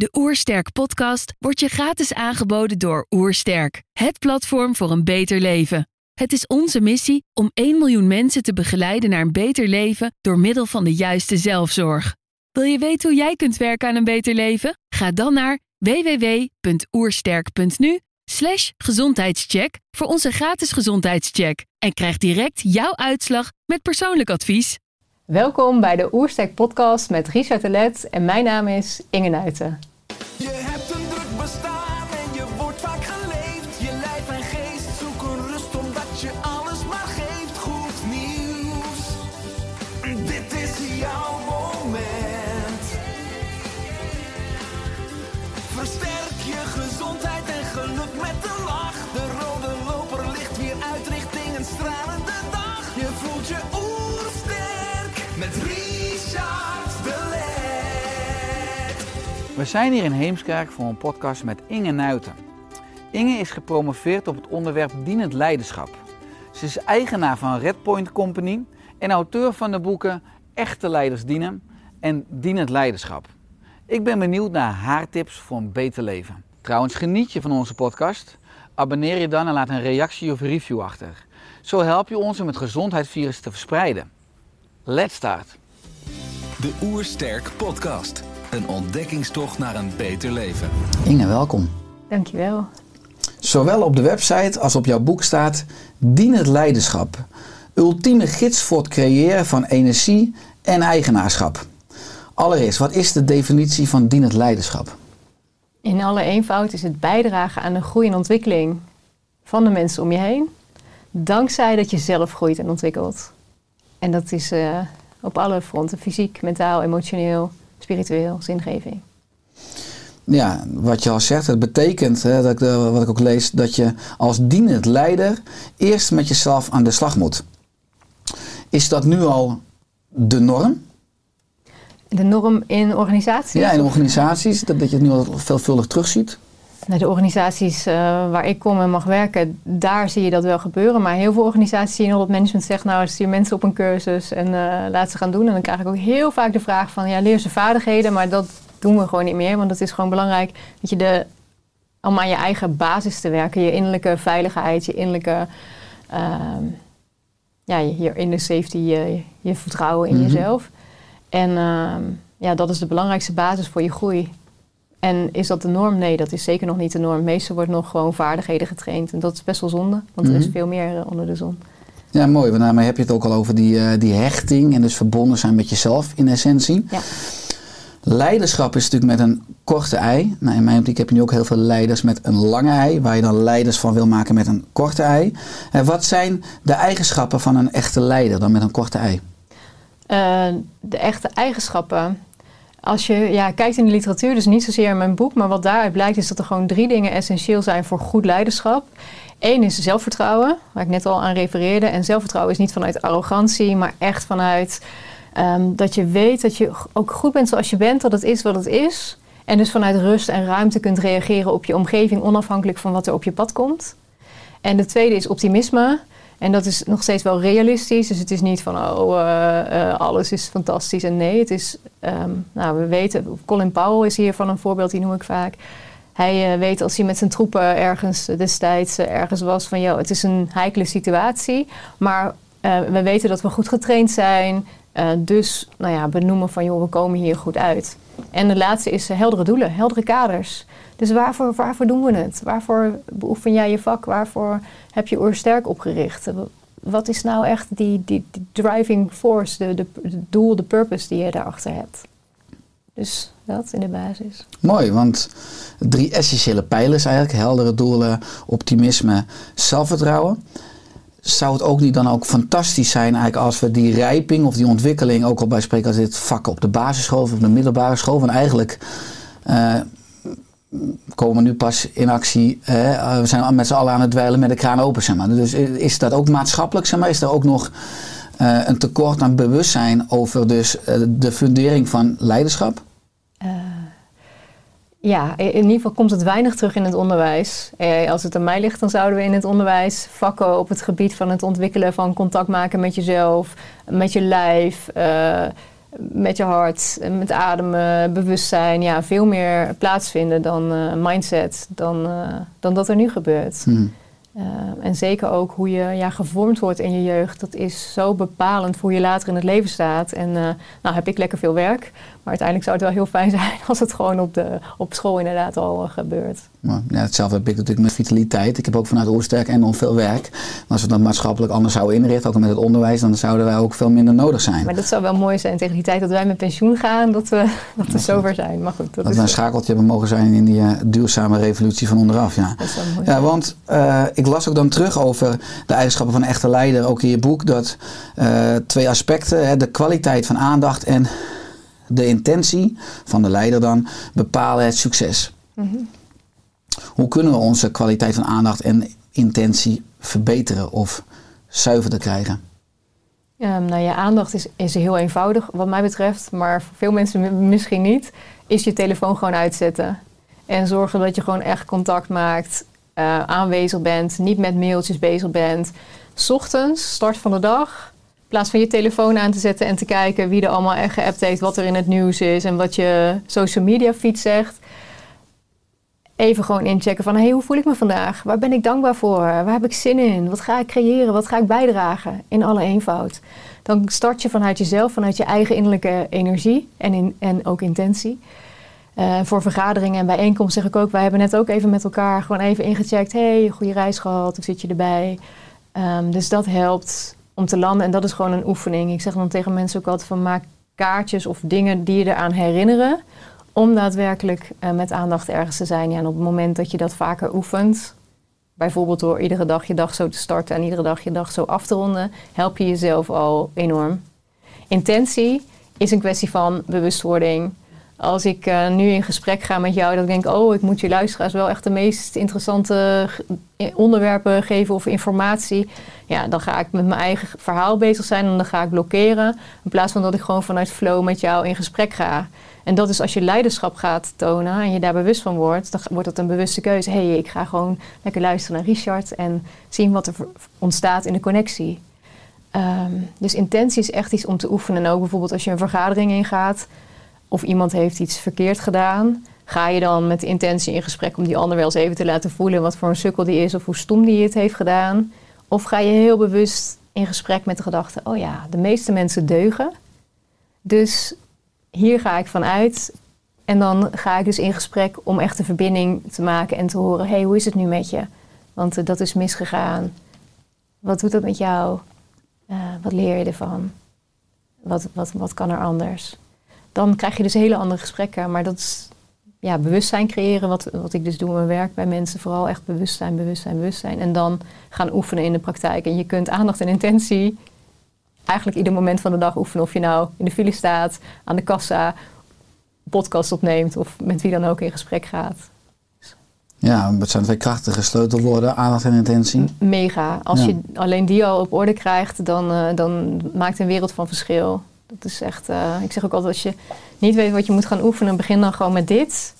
De Oersterk podcast wordt je gratis aangeboden door Oersterk, het platform voor een beter leven. Het is onze missie om 1 miljoen mensen te begeleiden naar een beter leven door middel van de juiste zelfzorg. Wil je weten hoe jij kunt werken aan een beter leven? Ga dan naar www.oersterk.nu slash gezondheidscheck voor onze gratis gezondheidscheck en krijg direct jouw uitslag met persoonlijk advies. Welkom bij de Oerstek podcast met Richard Telet en mijn naam is Inge Nuiten. Je We zijn hier in Heemskerk voor een podcast met Inge Nuiten. Inge is gepromoveerd op het onderwerp dienend leiderschap. Ze is eigenaar van Redpoint Company en auteur van de boeken Echte Leiders Dienen en Dienend Leiderschap. Ik ben benieuwd naar haar tips voor een beter leven. Trouwens, geniet je van onze podcast? Abonneer je dan en laat een reactie of review achter. Zo help je ons om het gezondheidsvirus te verspreiden. Let's start! De Oersterk Podcast. Een ontdekkingstocht naar een beter leven. Inge, welkom. Dankjewel. Zowel op de website als op jouw boek staat Dienend Leiderschap. Ultieme gids voor het creëren van energie en eigenaarschap. Allereerst, wat is de definitie van dienend leiderschap? In alle eenvoud is het bijdragen aan de groei en ontwikkeling van de mensen om je heen. Dankzij dat je zelf groeit en ontwikkelt. En dat is eh, op alle fronten. Fysiek, mentaal, emotioneel, spiritueel, zingeving. Ja, wat je al zegt, het betekent, hè, dat ik, eh, wat ik ook lees, dat je als dienend leider eerst met jezelf aan de slag moet. Is dat nu al de norm? De norm in organisaties? Ja, in organisaties, dat, dat je het nu al veelvuldig terugziet? De organisaties uh, waar ik kom en mag werken, daar zie je dat wel gebeuren. Maar heel veel organisaties zie je nog dat management zegt, nou stuur mensen op een cursus en uh, laat ze gaan doen. En dan krijg ik ook heel vaak de vraag van, ja leer ze vaardigheden, maar dat doen we gewoon niet meer. Want het is gewoon belangrijk dat je de, om aan je eigen basis te werken, je innerlijke veiligheid, je innerlijke, uh, ja, je, je inner safety, je, je vertrouwen in mm -hmm. jezelf. En ja, dat is de belangrijkste basis voor je groei. En is dat de norm? Nee, dat is zeker nog niet de norm. Meestal wordt nog gewoon vaardigheden getraind. En dat is best wel zonde, want mm -hmm. er is veel meer uh, onder de zon. Ja, mooi. Want daarmee heb je het ook al over die, uh, die hechting en dus verbonden zijn met jezelf in essentie. Ja. Leiderschap is natuurlijk met een korte ei. Nou, in mijn optiek heb je nu ook heel veel leiders met een lange ei, waar je dan leiders van wil maken met een korte ei. En wat zijn de eigenschappen van een echte leider dan met een korte ei? Uh, de echte eigenschappen. Als je ja, kijkt in de literatuur, dus niet zozeer in mijn boek, maar wat daaruit blijkt is dat er gewoon drie dingen essentieel zijn voor goed leiderschap. Eén is zelfvertrouwen, waar ik net al aan refereerde. En zelfvertrouwen is niet vanuit arrogantie, maar echt vanuit um, dat je weet dat je ook goed bent zoals je bent, dat het is wat het is. En dus vanuit rust en ruimte kunt reageren op je omgeving, onafhankelijk van wat er op je pad komt. En de tweede is optimisme. En dat is nog steeds wel realistisch. Dus het is niet van, oh, uh, uh, alles is fantastisch. En nee, het is, um, nou, we weten, Colin Powell is hiervan een voorbeeld, die noem ik vaak. Hij uh, weet als hij met zijn troepen ergens destijds ergens was van, joh, het is een heikele situatie. Maar we weten dat we goed getraind zijn. Dus, nou ja, benoemen van, joh, we komen hier goed uit. En de laatste is heldere doelen, heldere kaders. Dus waarvoor, waarvoor doen we het? Waarvoor beoefen jij je vak? Waarvoor heb je oorsterk opgericht? Wat is nou echt die, die, die driving force, de, de, de doel, de purpose die je daarachter hebt? Dus dat in de basis. Mooi, want drie essentiële pijlers eigenlijk. Heldere doelen, optimisme, zelfvertrouwen. Zou het ook niet dan ook fantastisch zijn eigenlijk als we die rijping of die ontwikkeling ook al bij spreken als dit vak op de basisschool of op de middelbare school. Van eigenlijk uh, komen we nu pas in actie. Hè? We zijn met z'n allen aan het dweilen met de kraan open. Zeg maar. Dus is dat ook maatschappelijk? Zeg maar? Is er ook nog uh, een tekort aan bewustzijn over dus, de fundering van leiderschap? Uh, ja, in ieder geval komt het weinig terug in het onderwijs. als het aan mij ligt, dan zouden we in het onderwijs vakken op het gebied van het ontwikkelen van contact maken met jezelf, met je lijf met je hart, met ademen, bewustzijn, ja, veel meer plaatsvinden dan eh, mindset, dan, eh, dan dat er nu gebeurt. Hmm. Uh, en zeker ook hoe je ja, gevormd wordt in je jeugd. Dat is zo bepalend voor hoe je later in het leven staat. En uh, nou heb ik lekker veel werk. Maar uiteindelijk zou het wel heel fijn zijn als het gewoon op, de, op school inderdaad al uh, gebeurt. Ja, hetzelfde heb ik natuurlijk met vitaliteit. Ik heb ook vanuit Oersterk enorm veel werk. Maar als we dat maatschappelijk anders zouden inrichten, ook met het onderwijs, dan zouden wij ook veel minder nodig zijn. Maar dat zou wel mooi zijn tegen die tijd dat wij met pensioen gaan, dat we, dat we zover zijn. Maar goed, dat, dat is we een schakeltje hebben mogen zijn in die duurzame revolutie van onderaf. Ja, dat is wel mooi. ja want ik las ook dan terug over de eigenschappen van een echte leider, ook in je boek, dat uh, twee aspecten, hè, de kwaliteit van aandacht en de intentie van de leider dan, bepalen het succes. Mhm. Mm -hmm. Hoe kunnen we onze kwaliteit van aandacht en intentie verbeteren of zuiverder krijgen? Um, nou ja, aandacht is, is heel eenvoudig wat mij betreft, maar voor veel mensen misschien niet, is je telefoon gewoon uitzetten. En zorgen dat je gewoon echt contact maakt uh, aanwezig bent, niet met mailtjes bezig bent. 's ochtends, start van de dag, in plaats van je telefoon aan te zetten en te kijken wie er allemaal echt geappt heeft, wat er in het nieuws is en wat je social media feed zegt. Even gewoon inchecken van, hey, hoe voel ik me vandaag? Waar ben ik dankbaar voor? Waar heb ik zin in? Wat ga ik creëren? Wat ga ik bijdragen? In alle eenvoud. Dan start je vanuit jezelf, vanuit je eigen innerlijke energie en, in, en ook intentie. Uh, voor vergaderingen en bijeenkomsten zeg ik ook, wij hebben net ook even met elkaar gewoon even ingecheckt. hey, goede reis gehad, hoe zit je erbij? Um, dus dat helpt om te landen en dat is gewoon een oefening. Ik zeg dan tegen mensen ook altijd van maak kaartjes of dingen die je eraan herinneren. Om daadwerkelijk uh, met aandacht ergens te zijn. Ja, en op het moment dat je dat vaker oefent, bijvoorbeeld door iedere dag je dag zo te starten en iedere dag je dag zo af te ronden, help je jezelf al enorm. Intentie is een kwestie van bewustwording als ik uh, nu in gesprek ga met jou, dat ik denk, oh, ik moet je luisteraars wel echt de meest interessante onderwerpen geven of informatie. Ja, dan ga ik met mijn eigen verhaal bezig zijn en dan ga ik blokkeren. In plaats van dat ik gewoon vanuit flow met jou in gesprek ga. En dat is als je leiderschap gaat tonen en je daar bewust van wordt, dan wordt dat een bewuste keuze. Hé, hey, ik ga gewoon lekker luisteren naar Richard en zien wat er ontstaat in de connectie. Um, dus intentie is echt iets om te oefenen. En ook bijvoorbeeld als je een vergadering ingaat of iemand heeft iets verkeerd gedaan, ga je dan met de intentie in gesprek om die ander wel eens even te laten voelen wat voor een sukkel die is of hoe stom die het heeft gedaan? Of ga je heel bewust in gesprek met de gedachte, oh ja, de meeste mensen deugen. Dus hier ga ik vanuit. En dan ga ik dus in gesprek om echt een verbinding te maken en te horen, hé, hey, hoe is het nu met je? Want uh, dat is misgegaan. Wat doet dat met jou? Uh, wat leer je ervan? Wat, wat, wat kan er anders? Dan krijg je dus hele andere gesprekken. Maar dat is ja, bewustzijn creëren, wat, wat ik dus doe in mijn werk bij mensen. Vooral echt bewustzijn, bewustzijn, bewustzijn. En dan gaan oefenen in de praktijk. En je kunt aandacht en intentie eigenlijk ieder moment van de dag oefenen. Of je nou in de file staat, aan de kassa, podcast opneemt of met wie dan ook in gesprek gaat. Ja, het zijn twee krachtige sleutelwoorden, aandacht en intentie. Mega. Als ja. je alleen die al op orde krijgt, dan, uh, dan maakt een wereld van verschil. Dat is echt, uh, ik zeg ook altijd, als je niet weet wat je moet gaan oefenen, begin dan gewoon met dit.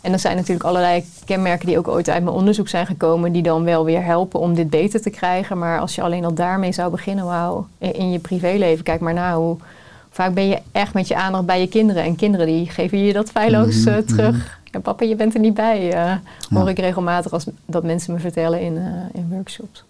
En er zijn natuurlijk allerlei kenmerken die ook ooit uit mijn onderzoek zijn gekomen, die dan wel weer helpen om dit beter te krijgen. Maar als je alleen al daarmee zou beginnen, wauw, in, je privéleven, kijk maar na hoe vaak ben je echt met je aandacht bij je kinderen. En kinderen die geven je dat feilloos uh, terug. En papa, je bent er niet bij, uh, hoor ja. ik regelmatig als dat mensen me vertellen in, in workshops.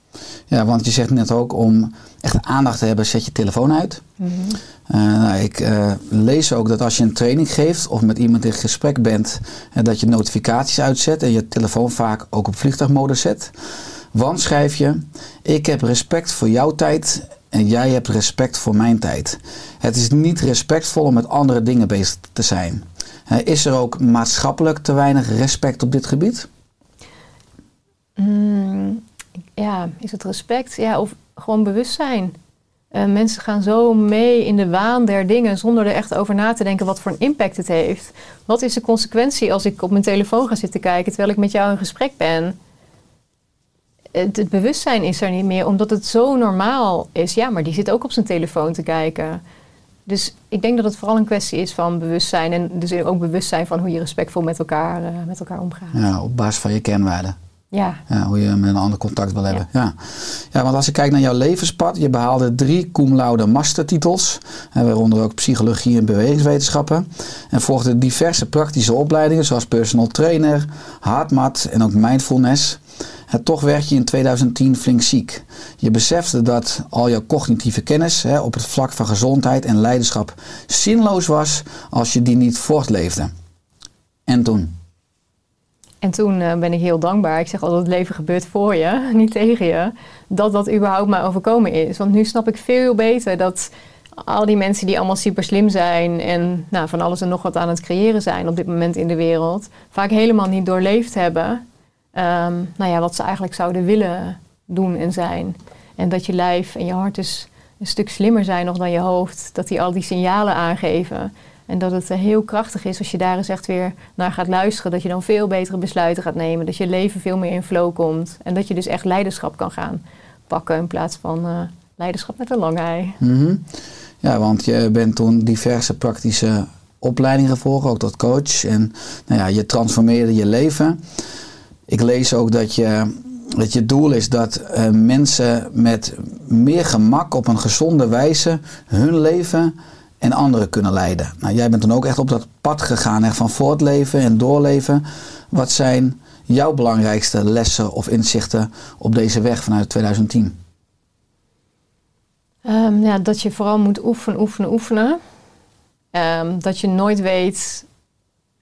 Ja, want je zegt net ook om echt aandacht te hebben, zet je telefoon uit. Mhm. Mm -hmm. uh, nou, ik uh, lees ook dat als je een training geeft of met iemand in gesprek bent, uh, dat je notificaties uitzet en je telefoon vaak ook op vliegtuigmodus zet. Want schrijf je, ik heb respect voor jouw tijd en jij hebt respect voor mijn tijd. Het is niet respectvol om met andere dingen bezig te zijn. is er ook maatschappelijk te weinig respect op dit gebied? Mm, ja, is het respect? Ja, of gewoon bewustzijn. Uh, mensen gaan zo mee in de waan der dingen zonder er echt over na te denken wat voor een impact het heeft. Wat is de consequentie als ik op mijn telefoon ga zitten kijken terwijl ik met jou in gesprek ben? Het, bewustzijn is er niet meer omdat het zo normaal is. Ja, maar die zit ook op zijn telefoon te kijken. Dus ik denk dat het vooral een kwestie is van bewustzijn en dus ook bewustzijn van hoe je respectvol met elkaar, uh, met elkaar omgaat. Ja, op basis van je kernwaarden. Ja, Ja, hoe je met een ander contact wil hebben. Ja. Ja. want als ik kijk naar jouw levenspad, je behaalde drie cum laude mastertitels, waaronder ook psychologie en bewegingswetenschappen. En volgde diverse praktische opleidingen zoals personal trainer, hardmat en ook mindfulness. En toch werd je in 2010 flink ziek. Je besefte dat al jouw cognitieve kennis hè, op het vlak van gezondheid en leiderschap zinloos was als je die niet voortleefde. En toen? En toen eh, ben ik heel dankbaar. Ik zeg altijd, het leven gebeurt voor je, niet tegen je. Dat dat überhaupt mij overkomen is. Want nu snap ik veel beter dat al die mensen die allemaal super slim zijn... en nou, van alles en nog wat aan het creëren zijn op dit moment in de wereld... vaak helemaal niet doorleefd hebben... ehm, nou ja, wat ze eigenlijk zouden willen doen en zijn. En dat je lijf en je hart dus een stuk slimmer zijn nog dan je hoofd. Dat die al die signalen aangeven... En dat het eh, heel krachtig is als je daar eens echt weer naar gaat luisteren. Dat je dan veel betere besluiten gaat nemen. Dat je leven veel meer in flow komt. En dat je dus echt leiderschap kan gaan pakken in plaats van eh, leiderschap met een lange ei. Mhm. Ja, want je bent toen diverse praktische opleidingen gevolgd, ook tot coach. En nou ja, je transformeerde je leven. Ik lees ook dat je, dat je doel is dat eh, mensen met meer gemak op een gezonde wijze hun leven en anderen kunnen leiden. Nou, jij bent dan ook echt op dat pad gegaan echt van voortleven en doorleven. Wat zijn jouw belangrijkste lessen of inzichten op deze weg vanuit 2010? Ehm, ja, dat je vooral moet oefenen, oefenen, oefenen. Ehm, dat je nooit weet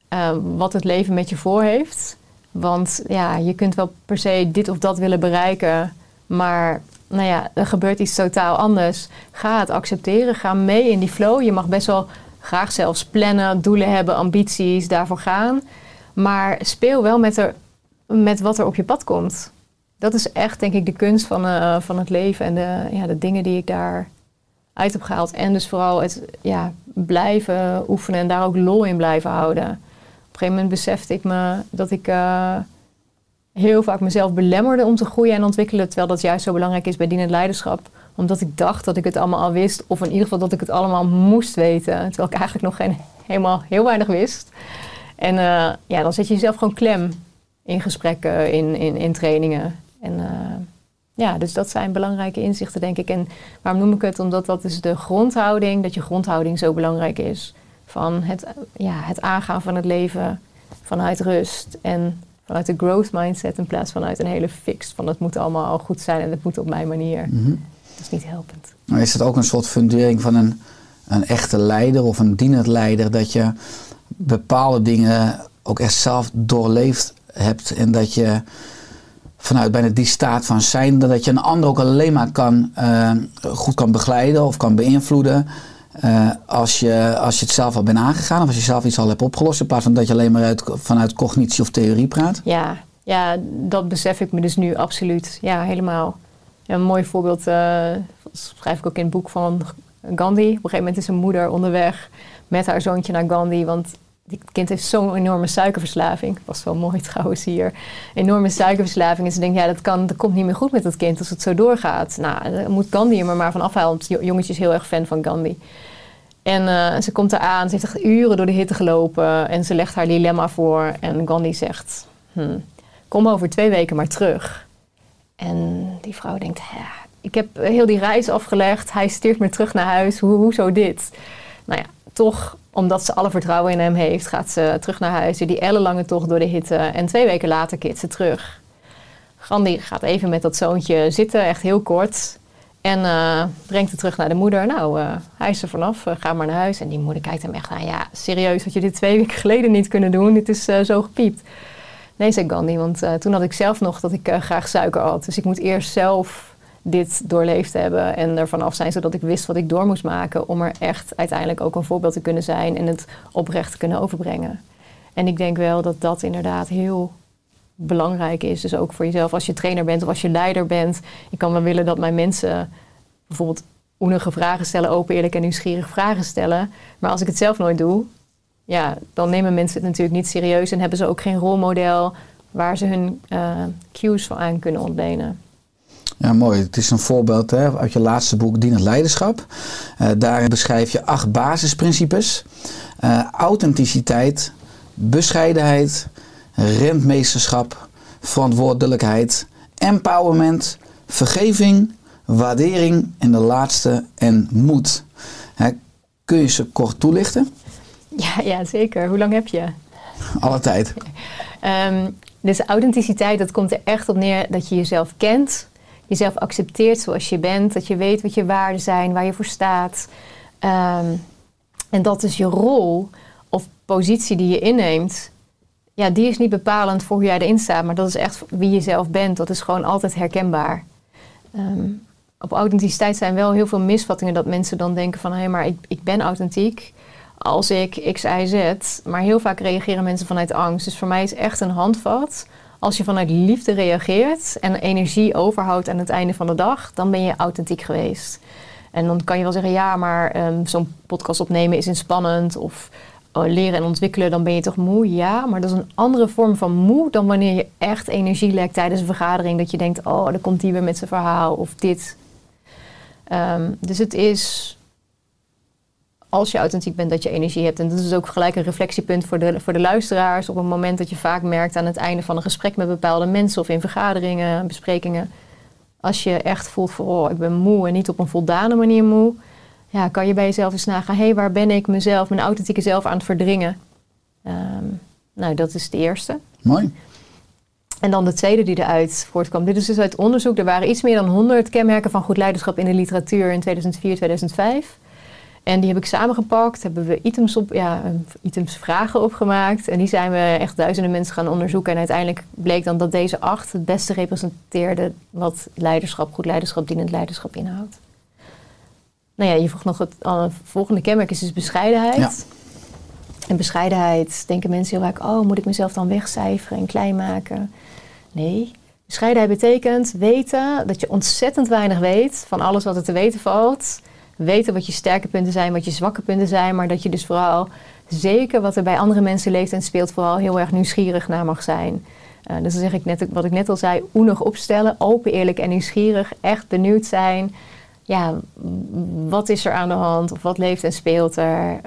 ehm, wat het leven met je voor heeft. Want ja, je kunt wel per se dit of dat willen bereiken. Maar nou ja, er gebeurt iets totaal anders. Ga het accepteren. Ga mee in die flow. Je mag best wel graag zelfs plannen, doelen hebben, ambities, daarvoor gaan. Maar speel wel met, er, met wat er op je pad komt. Dat is echt, denk ik, de kunst van, eh, van het leven en de, ja, de dingen die ik daar uit heb gehaald. En dus vooral het ja, blijven oefenen en daar ook lol in blijven houden. Op een gegeven moment besefte ik me dat ik eh, heel vaak mezelf belemmerde om te groeien en ontwikkelen. Terwijl dat juist zo belangrijk is bij dienend leiderschap. Omdat ik dacht dat ik het allemaal al wist. Of in ieder geval dat ik het allemaal moest weten. Terwijl ik eigenlijk nog geen, helemaal heel weinig wist. En eh, ja, dan zet je jezelf gewoon klem in gesprekken, in, in, in trainingen. En eh, ja, dus dat zijn belangrijke inzichten, denk ik. En waarom noem ik het? Omdat dat is de grondhouding, dat je grondhouding zo belangrijk is. Van het, ja, het aangaan van het leven vanuit rust en vanuit de growth mindset in plaats van uit een hele fixed van het moet allemaal al goed zijn en het moet op mijn manier. Mhm. Dat is niet helpend. Maar is het ook een soort fundering van een, een echte leider of een dienend leider dat je bepaalde dingen ook echt zelf doorleefd hebt en dat je vanuit bijna die staat van zijn, dat je een ander ook alleen maar kan, eh, goed kan begeleiden of kan beïnvloeden. Eh, als, je, als je het zelf al bent aangegaan of als je zelf iets al hebt opgelost, in plaats van dat je alleen maar uit, vanuit cognitie of theorie praat. Ja, ja, dat besef ik me dus nu absoluut. Ja, helemaal. Een mooi voorbeeld eh, schrijf ik ook in het boek van Gandhi. Op een gegeven moment is een moeder onderweg met haar zoontje naar Gandhi. Want die kind heeft zo'n enorme suikerverslaving. Dat was wel mooi trouwens hier. Enorme suikerverslaving. En ze denkt, ja, dat, kan, dat komt niet meer goed met dat kind als het zo doorgaat. Nou, dan moet Gandhi er maar, maar van afhalen. Want het jongetje is heel erg fan van Gandhi. En eh, ze komt eraan, ze heeft echt uren door de hitte gelopen. En ze legt haar dilemma voor. En Gandhi zegt, hm, kom over twee weken maar terug. En die vrouw denkt, ik heb heel die reis afgelegd. Hij stuurt me terug naar huis. Hoe, hoezo dit? Nou ja, toch, omdat ze alle vertrouwen in hem heeft, gaat ze terug naar huis. Die ellenlange tocht door de hitte. En twee weken later keert ze terug. Gandhi gaat even met dat zoontje zitten, echt heel kort. En eh, brengt het terug naar de moeder. Nou, eh, hij is er vanaf, eh, ga maar naar huis. En die moeder kijkt hem echt aan. Ja, serieus, had je dit twee weken geleden niet kunnen doen? Dit is zo gepiept. Nee, zei Gandhi, want toen had ik zelf nog dat ik graag suiker had. Dus ik moet eerst zelf dit doorleefd hebben en ervan af zijn, zodat ik wist wat ik door moest maken om er echt uiteindelijk ook een voorbeeld te kunnen zijn en het oprecht te kunnen overbrengen. En ik denk wel dat dat inderdaad heel belangrijk is. Dus ook voor jezelf als je trainer bent of als je leider bent. Ik kan wel willen dat mijn mensen bijvoorbeeld oenige vragen stellen, open, eerlijk en nieuwsgierig vragen stellen. Maar als ik het zelf nooit doe, ja, dan nemen mensen het natuurlijk niet serieus en hebben ze ook geen rolmodel waar ze hun eh, cues van aan kunnen ontlenen. Ja, mooi. Het is een voorbeeld hè, uit je laatste boek Dienend Leiderschap. Uh, daarin beschrijf je acht basisprincipes. Uh, authenticiteit, bescheidenheid, rentmeesterschap, verantwoordelijkheid, empowerment, vergeving, waardering en de laatste en moed. Hè, kun je ze kort toelichten? Ja, ja, zeker. Hoe lang heb je? Alle tijd. Ehm, dus authenticiteit, dat komt er echt op neer dat je jezelf kent. Jezelf accepteert zoals je bent. Dat je weet wat je waarden zijn, waar je voor staat. Ehm, en dat is je rol of positie die je inneemt. Ja, die is niet bepalend voor hoe jij erin staat. Maar dat is echt wie je zelf bent. Dat is gewoon altijd herkenbaar. Ehm, op authenticiteit zijn wel heel veel misvattingen. Dat mensen dan denken van... hé, maar ik, ik ben authentiek als ik X, Y, Z. Maar heel vaak reageren mensen vanuit angst. Dus voor mij is echt een handvat. Als je vanuit liefde reageert en energie overhoudt aan het einde van de dag, dan ben je authentiek geweest. En dan kan je wel zeggen, ja, maar ehm, zo'n podcast opnemen is inspannend. Of leren en ontwikkelen, dan ben je toch moe? Ja, maar dat is een andere vorm van moe dan wanneer je echt energie lekt tijdens een vergadering. Dat je denkt, oh, dan komt die weer met zijn verhaal of dit. Ehm, dus het is als je authentiek bent, dat je energie hebt. En dat is ook gelijk een reflectiepunt voor de, voor de luisteraars. Op het moment dat je vaak merkt aan het einde van een gesprek met bepaalde mensen of in vergaderingen, besprekingen. Als je echt voelt van, oh, ik ben moe en niet op een voldane manier moe. Ja, kan je bij jezelf eens nagaan, hé, hey, waar ben ik mezelf, mijn authentieke zelf aan het verdringen? Ehm, nou, dat is de eerste. Mooi. En dan de tweede die eruit voortkwam. Dit is dus uit onderzoek. Er waren iets meer dan 100 kenmerken van goed leiderschap in de literatuur in 2004, 2005. En die heb ik samengepakt, hebben we items, op, ja, items vragen opgemaakt. En die zijn we echt duizenden mensen gaan onderzoeken. En uiteindelijk bleek dan dat deze acht het beste representeerden wat leiderschap, goed leiderschap, dienend leiderschap inhoudt. Nou ja, je vroeg nog het uh, volgende kenmerk is dus bescheidenheid. Ja. En bescheidenheid denken mensen heel vaak, oh, moet ik mezelf dan wegcijferen en klein maken? Nee. Bescheidenheid betekent weten dat je ontzettend weinig weet van alles wat er te weten valt weten wat je sterke punten zijn, wat je zwakke punten zijn, maar dat je dus vooral zeker wat er bij andere mensen leeft en speelt, vooral heel erg nieuwsgierig naar mag zijn. Uh, dus dan zeg ik net wat ik net al zei, oenig opstellen, open, eerlijk en nieuwsgierig, echt benieuwd zijn. Ja, wat is er aan de hand of wat leeft en speelt er?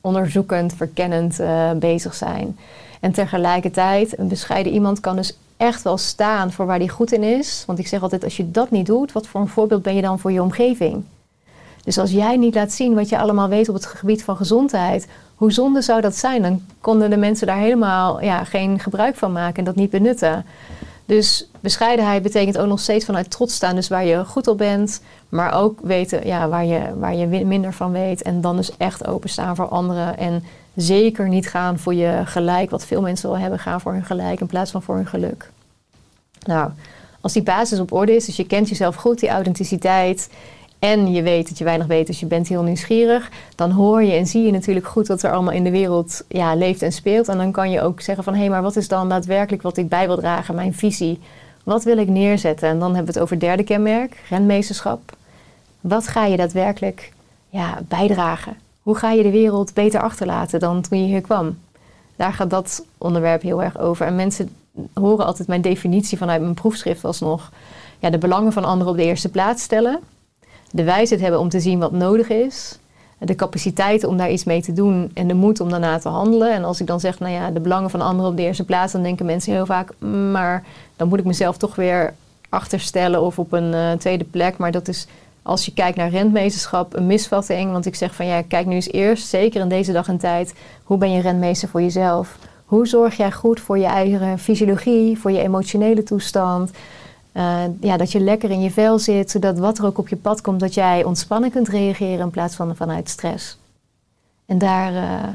Onderzoekend, verkennend uh, bezig zijn. En tegelijkertijd, een bescheiden iemand kan dus echt wel staan voor waar hij goed in is. Want ik zeg altijd, als je dat niet doet, wat voor een voorbeeld ben je dan voor je omgeving? Dus als jij niet laat zien wat je allemaal weet op het gebied van gezondheid, hoe zonde zou dat zijn? Dan konden de mensen daar helemaal ja, geen gebruik van maken en dat niet benutten. Dus bescheidenheid betekent ook nog steeds vanuit trots staan, dus waar je goed op bent, maar ook weten ja, waar, je, waar je minder van weet. En dan dus echt openstaan voor anderen. En zeker niet gaan voor je gelijk, wat veel mensen wel hebben, gaan voor hun gelijk in plaats van voor hun geluk. Nou, als die basis op orde is, dus je kent jezelf goed, die authenticiteit, en je weet dat je weinig weet, dus je bent heel nieuwsgierig, dan hoor je en zie je natuurlijk goed wat er allemaal in de wereld ja, leeft en speelt. En dan kan je ook zeggen van hé, hey, maar wat is dan daadwerkelijk wat ik bij wil dragen, mijn visie? Wat wil ik neerzetten? En dan hebben we het over derde kenmerk, renmeesterschap. Wat ga je daadwerkelijk ja, bijdragen? Hoe ga je de wereld beter achterlaten dan toen je hier kwam? Daar gaat dat onderwerp heel erg over. En mensen horen altijd mijn definitie vanuit mijn proefschrift alsnog. Ja, de belangen van anderen op de eerste plaats stellen de wijsheid hebben om te zien wat nodig is. De capaciteit om daar iets mee te doen en de moed om daarna te handelen. En als ik dan zeg, nou ja, de belangen van anderen op de eerste plaats, dan denken mensen heel vaak, "Mm, maar dan moet ik mezelf toch weer achterstellen of op een uh, tweede plek. Maar dat is, als je kijkt naar rentmeesterschap, een misvatting. Want ik zeg van ja, kijk nu eens eerst, zeker in deze dag en tijd, hoe ben je rentmeester voor jezelf? Hoe zorg jij goed voor je eigen fysiologie, voor je emotionele toestand? Uh, ja, dat je lekker in je vel zit, zodat wat er ook op je pad komt, dat jij ontspannen kunt reageren in plaats van vanuit stress. En daar, uh,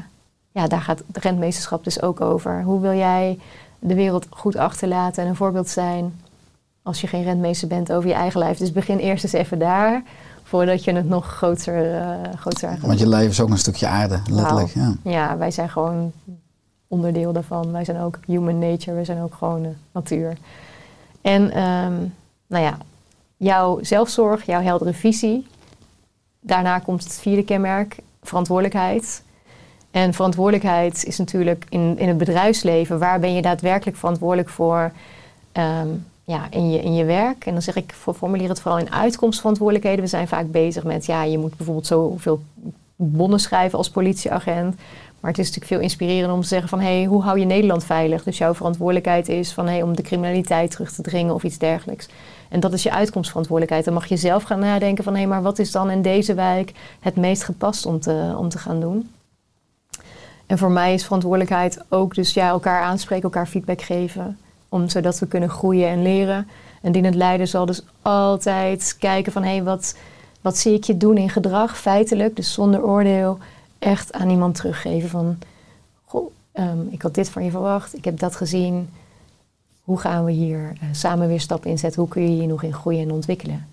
ja, daar gaat de rentmeesterschap dus ook over. Hoe wil jij de wereld goed achterlaten en een voorbeeld zijn als je geen rentmeester bent over je eigen lijf? Dus begin eerst eens even daar, voordat je het nog groter, uh, groter gaat Want je lijf is ook een stukje aarde, letterlijk. Ja. ja, wij zijn gewoon onderdeel daarvan. Wij zijn ook human nature, wij zijn ook gewoon natuur. En um, nou ja, jouw zelfzorg, jouw heldere visie. Daarna komt het vierde kenmerk, verantwoordelijkheid. En verantwoordelijkheid is natuurlijk in, in het bedrijfsleven, waar ben je daadwerkelijk verantwoordelijk voor um, ja, in, je, in je werk? En dan zeg ik, formuleer het vooral in uitkomstverantwoordelijkheden. We zijn vaak bezig met, ja, je moet bijvoorbeeld zoveel bonnen schrijven als politieagent. Maar het is natuurlijk veel inspirerender om te zeggen van... hé, hey, hoe hou je Nederland veilig? Dus jouw verantwoordelijkheid is van... Hey, om de criminaliteit terug te dringen of iets dergelijks. En dat is je uitkomstverantwoordelijkheid. Dan mag je zelf gaan nadenken van... hé, hey, maar wat is dan in deze wijk het meest gepast om te, om te gaan doen? En voor mij is verantwoordelijkheid ook dus ja, elkaar aanspreken, elkaar feedback geven. Om, zodat we kunnen groeien en leren. En dienend leider zal dus altijd kijken van... hé, hey, wat, wat zie ik je doen in gedrag, feitelijk, dus zonder oordeel... echt aan iemand teruggeven van... Goh, um, ik had dit van je verwacht, ik heb dat gezien. Hoe gaan we hier uh, samen weer stappen inzetten? Hoe kun je hier nog in groeien en ontwikkelen?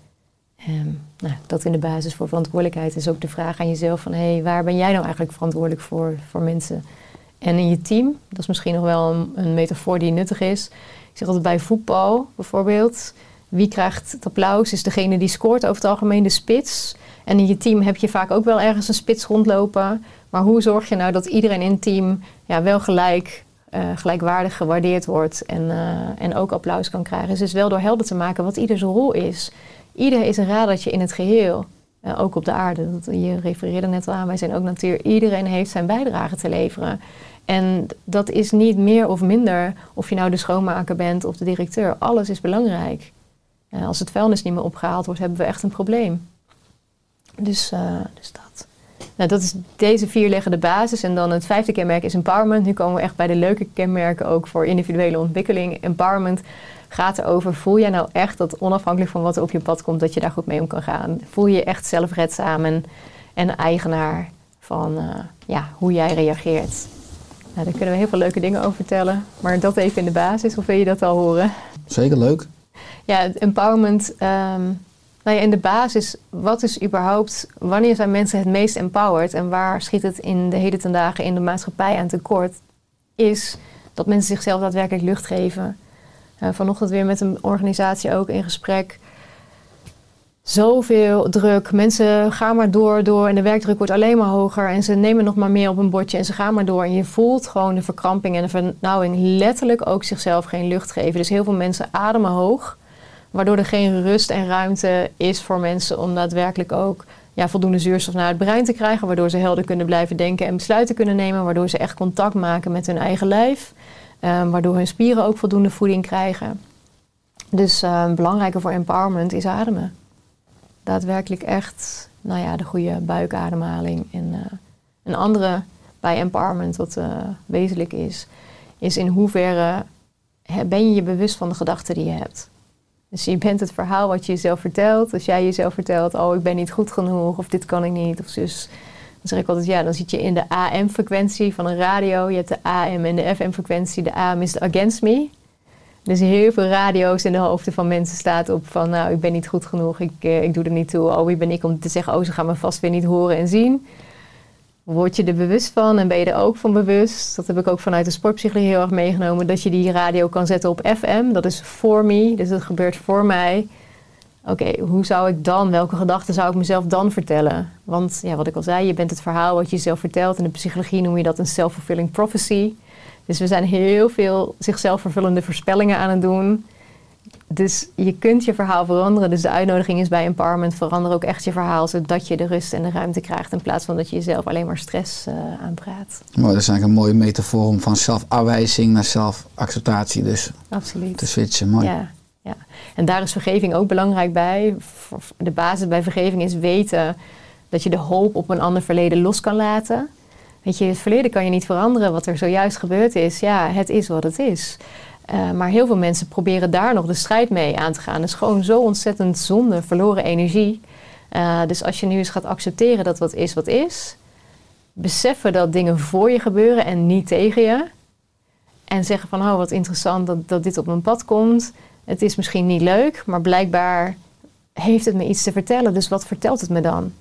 Um, nou, dat in de basis voor verantwoordelijkheid is ook de vraag aan jezelf van... hé, hey, waar ben jij nou eigenlijk verantwoordelijk voor, voor mensen? En in je team, dat is misschien nog wel een, een metafoor die nuttig is... Ik zeg altijd bij voetbal bijvoorbeeld. Wie krijgt het applaus? Is degene die scoort over het algemeen de spits. En in je team heb je vaak ook wel ergens een spits rondlopen. Maar hoe zorg je nou dat iedereen in het team ja, wel gelijk, uh, gelijkwaardig gewaardeerd wordt en, uh, en ook applaus kan krijgen? Dus het is wel door helder te maken wat ieders rol is. Ieder is een radertje in het geheel. Uh, ook op de aarde. Dat, je refereerde net al aan, wij zijn ook natuur. Iedereen heeft zijn bijdrage te leveren. En dat is niet meer of minder of je nou de schoonmaker bent of de directeur. Alles is belangrijk. Uh, als het vuilnis niet meer opgehaald wordt, hebben we echt een probleem. Dus, uh, dus dat. Nou, dat is deze vier leggen de basis. En dan het vijfde kenmerk is empowerment. Nu komen we echt bij de leuke kenmerken ook voor individuele ontwikkeling. Empowerment gaat erover, voel jij nou echt dat onafhankelijk van wat er op je pad komt, dat je daar goed mee om kan gaan? Voel je je echt zelfredzaam en, en eigenaar van uh, ja, hoe jij reageert? Nou, daar kunnen we heel veel leuke dingen over vertellen. Maar dat even in de basis, of wil je dat al horen? Zeker leuk. Ja, empowerment. Um, nou ja, in de basis, wat is überhaupt, wanneer zijn mensen het meest empowered en waar schiet het in de heden ten dagen in de maatschappij aan tekort, is dat mensen zichzelf daadwerkelijk lucht geven. Uh, vanochtend weer met een organisatie ook in gesprek zoveel druk. Mensen gaan maar door, door en de werkdruk wordt alleen maar hoger. En ze nemen nog maar meer op een bordje en ze gaan maar door. En je voelt gewoon de verkramping en de vernauwing letterlijk ook zichzelf geen lucht geven. Dus heel veel mensen ademen hoog, waardoor er geen rust en ruimte is voor mensen om daadwerkelijk ook ja, voldoende zuurstof naar het brein te krijgen. Waardoor ze helder kunnen blijven denken en besluiten kunnen nemen. Waardoor ze echt contact maken met hun eigen lijf. Um, waardoor hun spieren ook voldoende voeding krijgen. Dus um, belangrijker voor empowerment is ademen daadwerkelijk echt nou ja, de goede buikademhaling. En uh, een andere bij empowerment wat uh, wezenlijk is, is in hoeverre ben je je bewust van de gedachten die je hebt. Dus je bent het verhaal wat je jezelf vertelt. Als jij jezelf vertelt, oh ik ben niet goed genoeg of dit kan ik niet of zus. Dan zeg ik altijd, ja, dan zit je in de AM-frequentie van een radio. Je hebt de AM en de FM-frequentie. De AM is against me. Dus heel veel radio's in de hoofden van mensen staat op van... nou, ik ben niet goed genoeg, ik, uh, ik doe er niet toe. Oh, wie ben ik om te zeggen, oh, ze gaan me vast weer niet horen en zien. Word je er bewust van en ben je er ook van bewust? Dat heb ik ook vanuit de sportpsychologie heel erg meegenomen. Dat je die radio kan zetten op FM, dat is voor me, dus dat gebeurt voor mij. Oké, hoe zou ik dan, welke gedachten zou ik mezelf dan vertellen? Want ja, wat ik al zei, je bent het verhaal wat je jezelf vertelt. In de psychologie noem je dat een self-fulfilling prophecy. Dus we zijn heel veel zichzelf vervullende voorspellingen aan het doen. Dus je kunt je verhaal veranderen. Dus de uitnodiging is bij empowerment: verander ook echt je verhaal, zodat je de rust en de ruimte krijgt. In plaats van dat je jezelf alleen maar stress uh, aanpraat. Mooi, dat is eigenlijk een mooie metafoor om van zelfafwijzing naar zelfacceptatie dus Absoluut. te switchen. Mooi. Ja, ja. En daar is vergeving ook belangrijk bij. De basis bij vergeving is weten dat je de hoop op een ander verleden los kan laten. Weet je, het verleden kan je niet veranderen. Wat er zojuist gebeurd is, ja, het is wat het is. Uh, maar heel veel mensen proberen daar nog de strijd mee aan te gaan. Dat is gewoon zo ontzettend zonde, verloren energie. Uh, dus als je nu eens gaat accepteren dat wat is wat is, beseffen dat dingen voor je gebeuren en niet tegen je. En zeggen van, oh wat interessant dat, dat dit op mijn pad komt. Het is misschien niet leuk, maar blijkbaar heeft het me iets te vertellen. Dus wat vertelt het me dan?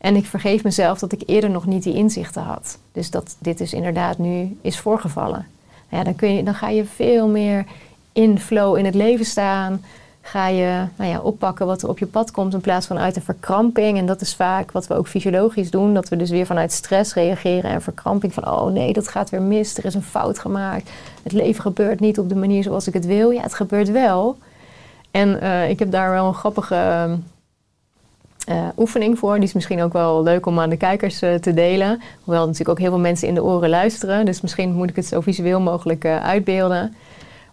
En ik vergeef mezelf dat ik eerder nog niet die inzichten had. Dus dat dit dus inderdaad nu is voorgevallen. Nou ja, dan, kun je, dan ga je veel meer in flow in het leven staan. Ga je nou ja, oppakken wat er op je pad komt in plaats van uit een verkramping. En dat is vaak wat we ook fysiologisch doen. Dat we dus weer vanuit stress reageren en verkramping. Van oh nee, dat gaat weer mis. Er is een fout gemaakt. Het leven gebeurt niet op de manier zoals ik het wil. Ja, het gebeurt wel. En uh, ik heb daar wel een grappige eh, oefening voor. Die is misschien ook wel leuk om aan de kijkers eh, te delen. Hoewel natuurlijk ook heel veel mensen in de oren luisteren. Dus misschien moet ik het zo visueel mogelijk eh, uitbeelden.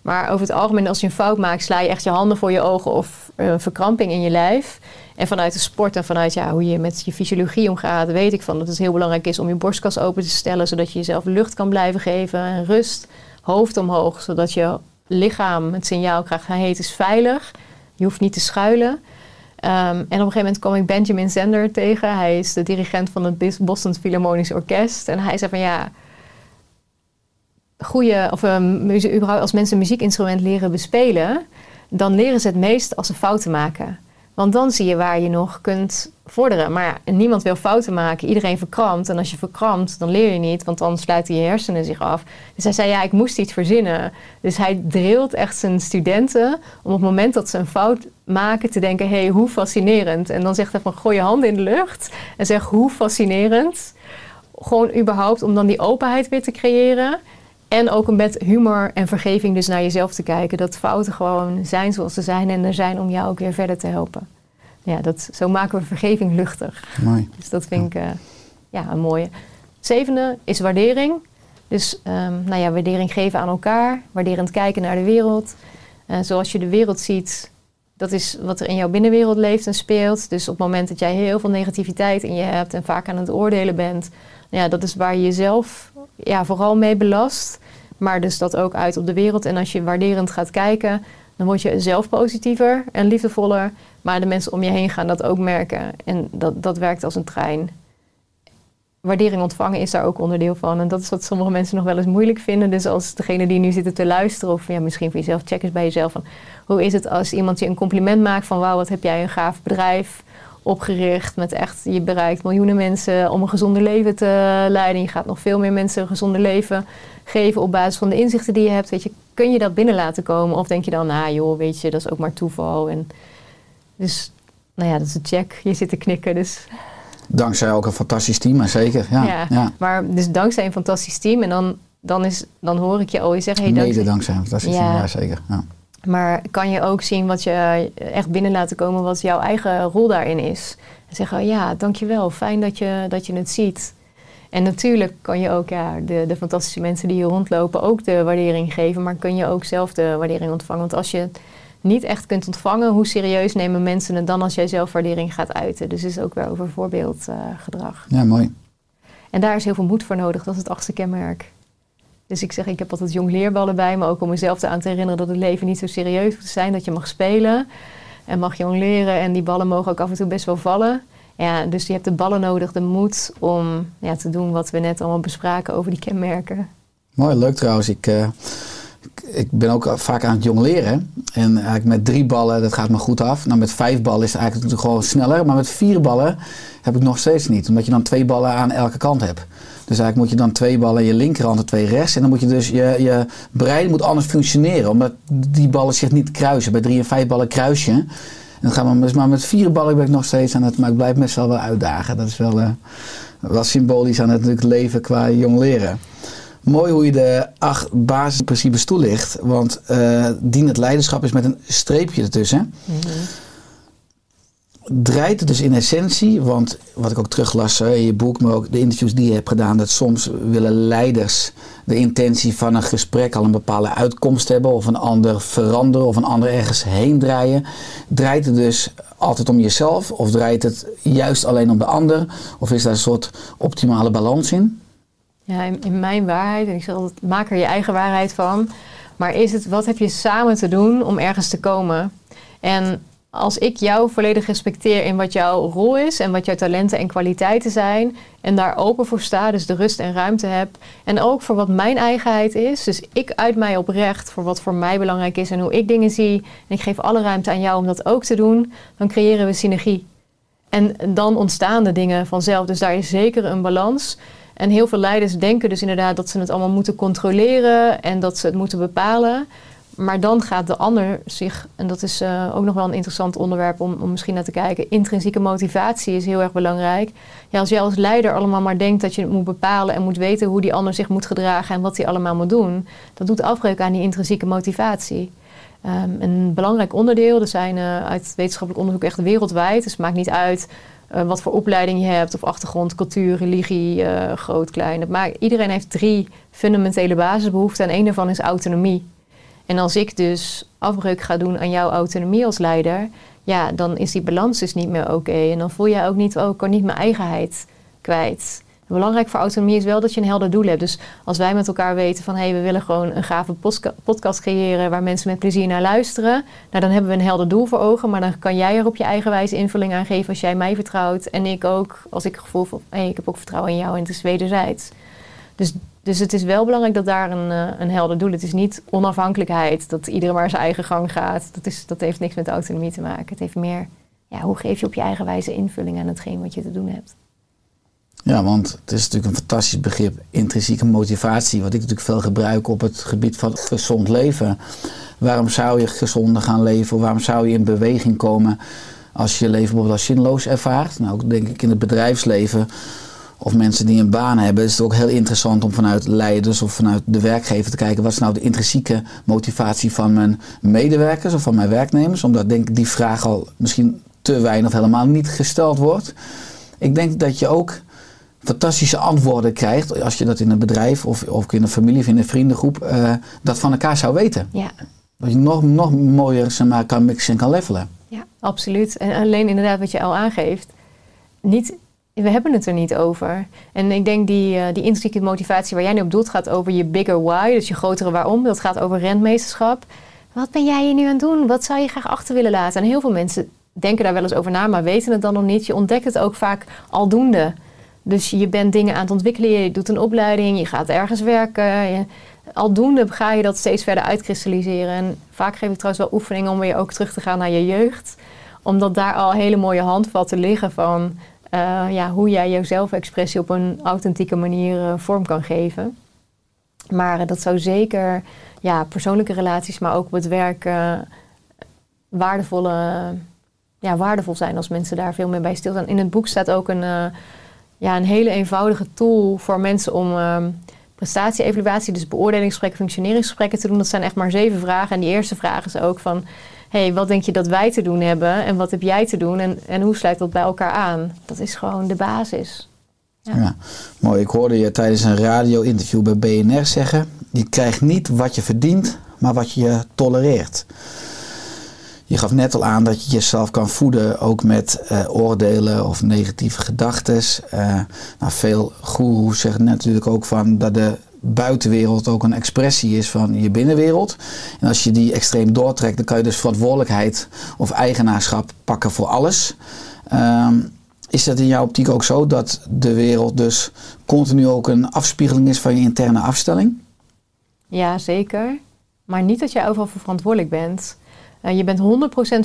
Maar over het algemeen, als je een fout maakt, sla je echt je handen voor je ogen of een verkramping in je lijf. En vanuit de sport en vanuit ja, hoe je met je fysiologie omgaat, weet ik van dat het heel belangrijk is om je borstkas open te stellen, zodat je jezelf lucht kan blijven geven en rust. Hoofd omhoog, zodat je lichaam het signaal krijgt: hij het is veilig. Je hoeft niet te schuilen. Ehm, en op een gegeven moment kwam ik Benjamin Zender tegen. Hij is de dirigent van het Boston Philharmonisch Orkest. En hij zei van ja, goede, of überhaupt als mensen een muziekinstrument leren bespelen, dan leren ze het meest als ze fouten maken. Want dan zie je waar je nog kunt vorderen. Maar ja, niemand wil fouten maken. Iedereen verkrampt. En als je verkrampt, dan leer je niet. Want dan sluiten je hersenen zich af. Dus hij zei, ja, ik moest iets verzinnen. Dus hij drilt echt zijn studenten om op het moment dat ze een fout maken te denken... hé, hey, hoe fascinerend. En dan zegt hij van, gooi je handen in de lucht. En zeg, hoe fascinerend. Gewoon überhaupt om dan die openheid weer te creëren. En ook met humor en vergeving dus naar jezelf te kijken. Dat fouten gewoon zijn zoals ze zijn en er zijn om jou ook weer verder te helpen. Ja, dat, zo maken we vergeving luchtig. Mooi. Dus dat vind ik uh, ja, een mooie. Zevende is waardering. Dus um, nou ja, waardering geven aan elkaar. Waarderend kijken naar de wereld. Uh, zoals je de wereld ziet, dat is wat er in jouw binnenwereld leeft en speelt. Dus op het moment dat jij heel veel negativiteit in je hebt en vaak aan het oordelen bent, ja, dat is waar je jezelf ja, vooral mee belast. Maar dus dat ook uit op de wereld. En als je waarderend gaat kijken, dan word je zelf positiever en liefdevoller. Maar de mensen om je heen gaan dat ook merken. En dat, dat werkt als een trein. Waardering ontvangen is daar ook onderdeel van. En dat is wat sommige mensen nog wel eens moeilijk vinden. Dus als degene die nu zitten te luisteren, of ja, misschien voor jezelf, check eens bij jezelf van hoe is het als iemand je een compliment maakt van wauw, wat heb jij een gaaf bedrijf opgericht met echt, je bereikt miljoenen mensen om een gezonder leven te leiden. Je gaat nog veel meer mensen een gezonder leven geven op basis van de inzichten die je hebt. Weet je, kun je dat binnen laten komen? Of denk je dan, nou joh, weet je, dat is ook maar toeval. En dus, nou ja, dat is een check. Je zit te knikken, dus... Dankzij ook een fantastisch team, maar zeker. Ja, ja, ja. Maar dus dankzij een fantastisch team en dan, dan, is, dan hoor ik je al je zeggen... Hey, Mede dankzij een fantastisch team, ja zeker. Ja. Maar kan je ook zien wat je echt binnen laten komen, wat jouw eigen rol daarin is. En zeggen, oh ja, dankjewel, fijn dat je, dat je het ziet. En natuurlijk kan je ook ja, de, de fantastische mensen die hier rondlopen ook de waardering geven, maar kun je ook zelf de waardering ontvangen. Want als je het niet echt kunt ontvangen, hoe serieus nemen mensen het dan als jij zelf waardering gaat uiten? Dus het is ook weer over voorbeeldgedrag. ja, mooi. En daar is heel veel moed voor nodig, dat is het achtste kenmerk. Dus ik zeg, ik heb altijd jong leerballen bij me, ook om mezelf aan te herinneren dat het leven niet zo serieus moet zijn, dat je mag spelen en mag jong leren en die ballen mogen ook af en toe best wel vallen. Ja, dus je hebt de ballen nodig, de moed om ja, te doen wat we net allemaal bespraken over die kenmerken. Mooi, leuk trouwens. Ik, uh, ik ben ook vaak aan het jong leren. En eigenlijk met drie ballen, dat gaat me goed af. Nou, met vijf ballen is het eigenlijk natuurlijk gewoon sneller. Maar met vier ballen heb ik nog steeds niet. Omdat je dan twee ballen aan elke kant hebt. Dus eigenlijk moet je dan twee ballen je linkerhand en twee rechts. En dan moet je dus je, je brein moet anders functioneren. Omdat die ballen zich niet kruisen. Bij drie en vijf ballen kruis je. En dan gaan we maar met vier ballen ben ik nog steeds aan het. Maar ik blijf mezelf wel uitdagen. Dat is wel, uh, wel symbolisch aan het natuurlijk leven qua jong leren. Mooi hoe je de acht basisprincipes toelicht. Want uh, het leiderschap is met een streepje ertussen. Mm draait het dus in essentie, want wat ik ook teruglas in je boek, maar ook de interviews die je hebt gedaan, dat soms willen leiders de intentie van een gesprek al een bepaalde uitkomst hebben, of een ander veranderen, of een ander ergens heen draaien. Draait het dus altijd om jezelf, of draait het juist alleen om de ander, of is daar een soort optimale balans in? Ja, in, in mijn waarheid, en ik zeg altijd, maak er je eigen waarheid van, maar is het, wat heb je samen te doen om ergens te komen? En als ik jou volledig respecteer in wat jouw rol is en wat jouw talenten en kwaliteiten zijn en daar open voor sta, dus de rust en ruimte heb en ook voor wat mijn eigenheid is, dus ik uit mij oprecht voor wat voor mij belangrijk is en hoe ik dingen zie en ik geef alle ruimte aan jou om dat ook te doen, dan creëren we synergie. En dan ontstaan de dingen vanzelf, dus daar is zeker een balans. En heel veel leiders denken dus inderdaad dat ze het allemaal moeten controleren en dat ze het moeten bepalen. Maar dan gaat de ander zich, en dat is uh, ook nog wel een interessant onderwerp om, om misschien naar te kijken. Intrinsieke motivatie is heel erg belangrijk. Ja, als jij als leider allemaal maar denkt dat je het moet bepalen en moet weten hoe die ander zich moet gedragen en wat hij allemaal moet doen, dat doet afbreuk aan die intrinsieke motivatie. Ehm, een belangrijk onderdeel, er zijn eh, uit wetenschappelijk onderzoek echt wereldwijd, dus het maakt niet uit eh, wat voor opleiding je hebt of achtergrond, cultuur, religie, eh, groot, klein. Maakt, iedereen heeft drie fundamentele basisbehoeften en één daarvan is autonomie. En als ik dus afbreuk ga doen aan jouw autonomie als leider, ja, dan is die balans dus niet meer oké. En dan voel je ook niet, oh, ik kan niet mijn eigenheid kwijt. Belangrijk voor autonomie is wel dat je een helder doel hebt. Dus als wij met elkaar weten van hé, hey, we willen gewoon een gave podcast creëren waar mensen met plezier naar luisteren, nou dan hebben we een helder doel voor ogen. Maar dan kan jij er op je eigen wijze invulling aan geven als jij mij vertrouwt. En ik ook, als ik het gevoel van hé, hey, ik heb ook vertrouwen in jou en het is wederzijds. Dus, dus het is wel belangrijk dat daar een, uh, een helder doel. Het is niet onafhankelijkheid, dat iedereen maar zijn eigen gang gaat. Dat, is, dat heeft niks met autonomie te maken. Het heeft meer, ja, hoe geef je op je eigen wijze invulling aan hetgeen wat je te doen hebt. Ja, want het is natuurlijk een fantastisch begrip, intrinsieke motivatie, wat ik natuurlijk veel gebruik op het gebied van gezond leven. Waarom zou je gezonder gaan leven? Waarom zou je in beweging komen als je je leven bijvoorbeeld als zinloos ervaart? Nou, ook denk ik in het bedrijfsleven of mensen die een baan hebben, is het ook heel interessant om vanuit leiders of vanuit de werkgever te kijken wat is nou de intrinsieke motivatie van mijn medewerkers of van mijn werknemers. Omdat denk ik die vraag al misschien te weinig of helemaal niet gesteld wordt. Ik denk dat je ook fantastische antwoorden krijgt als je dat in een bedrijf of, of in een familie of in een vriendengroep uh, dat van elkaar zou weten. Ja. Dat je nog, nog mooier zeg maar, kan mixen en kan levelen. Ja, absoluut. En alleen inderdaad wat je al aangeeft. Niet, we hebben het er niet over. En ik denk die, uh, die intrinsieke motivatie waar jij nu op doelt gaat over je bigger why, dus je grotere waarom. Dat gaat over rentmeesterschap. Wat ben jij hier nu aan het doen? Wat zou je graag achter willen laten? En heel veel mensen denken daar wel eens over na, maar weten het dan nog niet. Je ontdekt het ook vaak aldoende. Dus je bent dingen aan het ontwikkelen, je doet een opleiding, je gaat ergens werken. Je, aldoende ga je dat steeds verder uitkristalliseren. En vaak geef ik trouwens wel oefeningen om weer ook terug te gaan naar je jeugd. Omdat daar al hele mooie handvatten liggen van uh, ja, hoe jij jouw zelfexpressie op een authentieke manier uh, vorm kan geven. Maar dat zou zeker ja, persoonlijke relaties, maar ook op het werk waardevolle, ja, waardevol zijn als mensen daar veel meer bij stilstaan. In het boek staat ook een ja, een hele eenvoudige tool voor mensen om um, prestatie-evaluatie, dus beoordelingsgesprekken, functioneringsgesprekken te doen. Dat zijn echt maar zeven vragen. En die eerste vraag is ook van, hey, wat denk je dat wij te doen hebben en wat heb jij te doen en, en hoe sluit dat bij elkaar aan? Dat is gewoon de basis. Ja. mooi. Ik hoorde je tijdens een radio-interview bij BNR zeggen: Je krijgt niet wat je verdient, maar wat je tolereert. Je gaf net al aan dat je jezelf kan voeden ook met uh, oordelen of negatieve gedachten. Uh, nou, veel goeroes zeggen natuurlijk ook van dat de buitenwereld ook een expressie is van je binnenwereld. En als je die extreem doortrekt, dan kan je dus verantwoordelijkheid of eigenaarschap pakken voor alles. Uh, is dat in jouw optiek ook zo dat de wereld dus continu ook een afspiegeling is van je interne afstelling? Ja, zeker. Maar niet dat jij overal verantwoordelijk bent. Uh, je bent 100%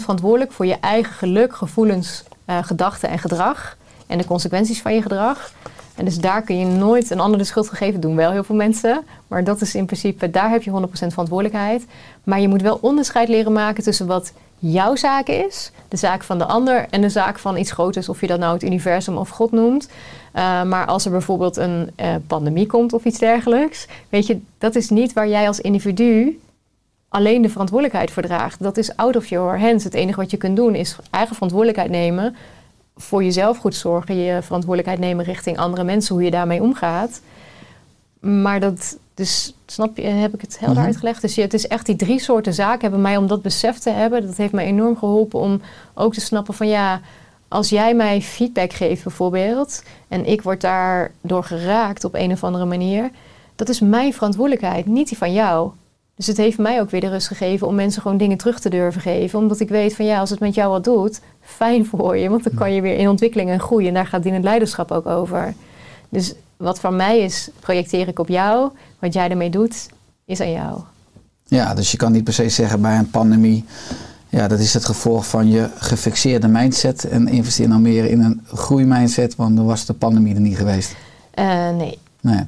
verantwoordelijk voor je eigen geluk, gevoelens, uh, gedachten en gedrag. En de consequenties van je gedrag. En dus daar kun je nooit een ander de schuld geven. doen wel heel veel mensen. Maar dat is in principe, daar heb je 100% verantwoordelijkheid. Maar je moet wel onderscheid leren maken tussen wat jouw zaak is, de zaak van de ander en de zaak van iets groters, of je dat nou het universum of God noemt. Uh, maar als er bijvoorbeeld een pandemie komt of iets dergelijks, weet je, dat is niet waar jij als individu alleen de verantwoordelijkheid voor draagt. Dat is out of your hands. Het enige wat je kunt doen is eigen verantwoordelijkheid nemen. Voor jezelf goed zorgen. Je verantwoordelijkheid nemen richting andere mensen. Hoe je daarmee omgaat. Maar dat, dus snap je, heb ik het helder mm uitgelegd. Dus het is echt die drie soorten zaken hebben mij om dat besef te hebben. Dat heeft mij enorm geholpen om ook te snappen van ja, als jij mij feedback geeft bijvoorbeeld. En ik word daardoor geraakt op een of andere manier. Dat is mijn verantwoordelijkheid, niet die van jou. Dus het heeft mij ook weer de rust gegeven om mensen gewoon dingen terug te durven geven. Omdat ik weet van ja, als het met jou wat doet, fijn voor je. Want dan kan je weer in ontwikkeling en groeien. En daar gaat het leiderschap ook over. Dus wat van mij is, projecteer ik op jou. Wat jij ermee doet, is aan jou. Ja, dus je kan niet per se zeggen bij een pandemie. Ja, dat is het gevolg van je gefixeerde mindset. En investeer nou meer in een groeimindset, want dan was de pandemie er niet geweest. Uh, nee. Nee.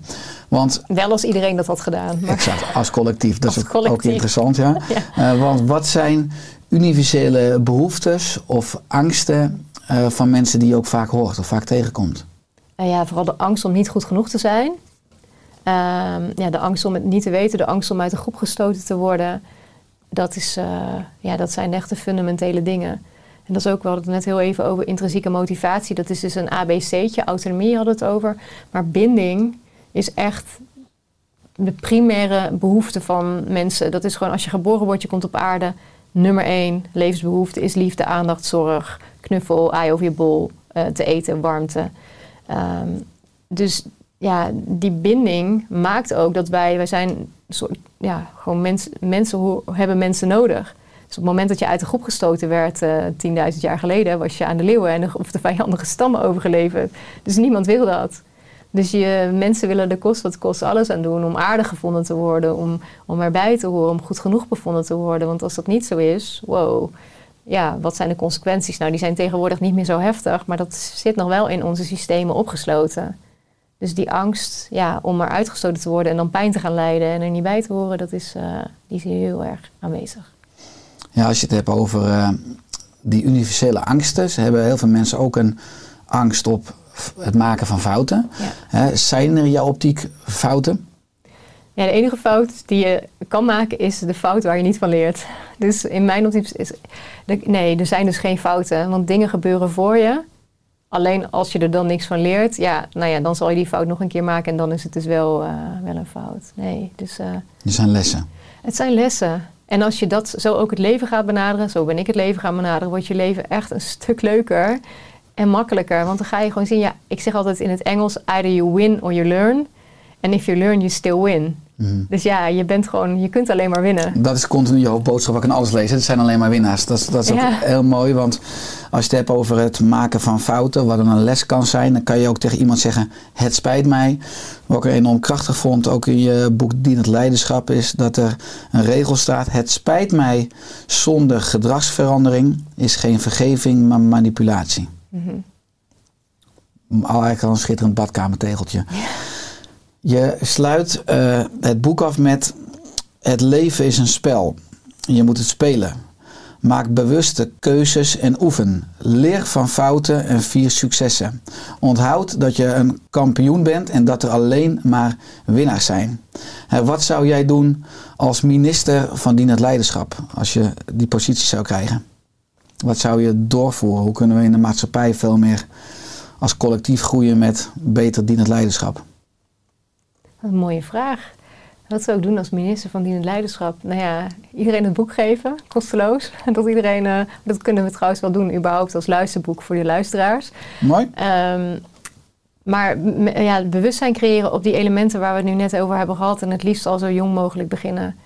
Want, Wel als iedereen dat had gedaan. Maar... Exact, als collectief. Dat is ook, ook, interessant, ja. ja. Uh, want wat zijn universele behoeftes of angsten uh, van mensen die je ook vaak hoort of vaak tegenkomt? Uh, ja, vooral de angst om niet goed genoeg te zijn. Ehm, ja, de angst om het niet te weten, de angst om uit de groep gestoten te worden. dat, is, eh, ja, dat zijn echt de fundamentele dingen. En dat is ook, we hadden het net heel even over intrinsieke motivatie. Dat is dus een ABC'tje, autonomie hadden het over. Maar binding is echt de primaire behoefte van mensen. Dat is gewoon als je geboren wordt, je komt op aarde. Nummer één levensbehoefte is liefde, aandacht, zorg, knuffel, aai over je bol, eh, te eten, warmte. Ehm, dus ja, die binding maakt ook dat wij, wij zijn soort, ja, gewoon mens, mensen ho- hebben mensen nodig. Dus op het moment dat je uit de groep gestoten werd, eh 10.000 jaar geleden, was je aan de leeuwen en of de vijandige stammen overgeleverd. Dus niemand wil dat. Dus je, mensen willen er kost wat kost alles aan doen om aardig gevonden te worden, om, om erbij te horen, om goed genoeg bevonden te worden. Want als dat niet zo is, wow, ja, wat zijn de consequenties? Nou, die zijn tegenwoordig niet meer zo heftig, maar dat zit nog wel in onze systemen opgesloten. Dus die angst ja, om er uitgestoten te worden en dan pijn te gaan lijden en er niet bij te horen, dat is, eh, die is heel erg aanwezig. Ja, als je het hebt over eh, die universele angsten, hebben heel veel mensen ook een angst op het maken van fouten. Ja. Zijn er in jouw optiek fouten? Ja, de enige fout die je kan maken is de fout waar je niet van leert. Dus in mijn optiek is... de- nee, er zijn dus geen fouten. Want dingen gebeuren voor je. Alleen als je er dan niks van leert, ja, nou ja, dan zal je die fout nog een keer maken en dan is het dus wel, eh, wel een fout. Nee, dus eh, Er zijn lessen. het zijn lessen. En als je dat zo ook het leven gaat benaderen, zo ben ik het leven gaan benaderen, wordt je leven echt een stuk leuker en makkelijker. Want dan ga je gewoon zien, ja, ik zeg altijd in het Engels, either you win or you learn. And if you learn, you still win. Mhm. Dus ja, je bent gewoon, je kunt alleen maar winnen. Dat is continu je hoofdboodschap ik in alles hè. Het zijn alleen maar winnaars. Dat, is- dat is ook Ja. heel mooi, want als je het hebt over het maken van fouten, wat een les kan zijn, dan kan je ook tegen iemand zeggen: Het spijt mij. Wat ik enorm krachtig vond, ook in je boek Dienend Leiderschap, is dat er een regel staat: Het spijt mij zonder gedragsverandering is geen vergeving, maar manipulatie. Al eigenlijk al een schitterend badkamertegeltje. Je sluit eh, het boek af met: Het leven is een spel. Je moet het spelen. Maak bewuste keuzes en oefen. Leer van fouten en vier successen. Onthoud dat je een kampioen bent en dat er alleen maar winnaars zijn. Wat zou jij doen als minister van dienend leiderschap als je die positie zou krijgen? Wat zou je doorvoeren? Hoe kunnen we in de maatschappij veel meer als collectief groeien met beter dienend leiderschap? Wat een mooie vraag. Wat zou ik doen als minister van dienend leiderschap? Nou ja, iedereen het boek geven, kosteloos. Dat, iedereen, eh, dat kunnen we trouwens wel doen, überhaupt als luisterboek voor de luisteraars. Mooi? Ehm, maar ja, bewustzijn creëren op die elementen waar we het nu net over hebben gehad. En het liefst al zo jong mogelijk beginnen.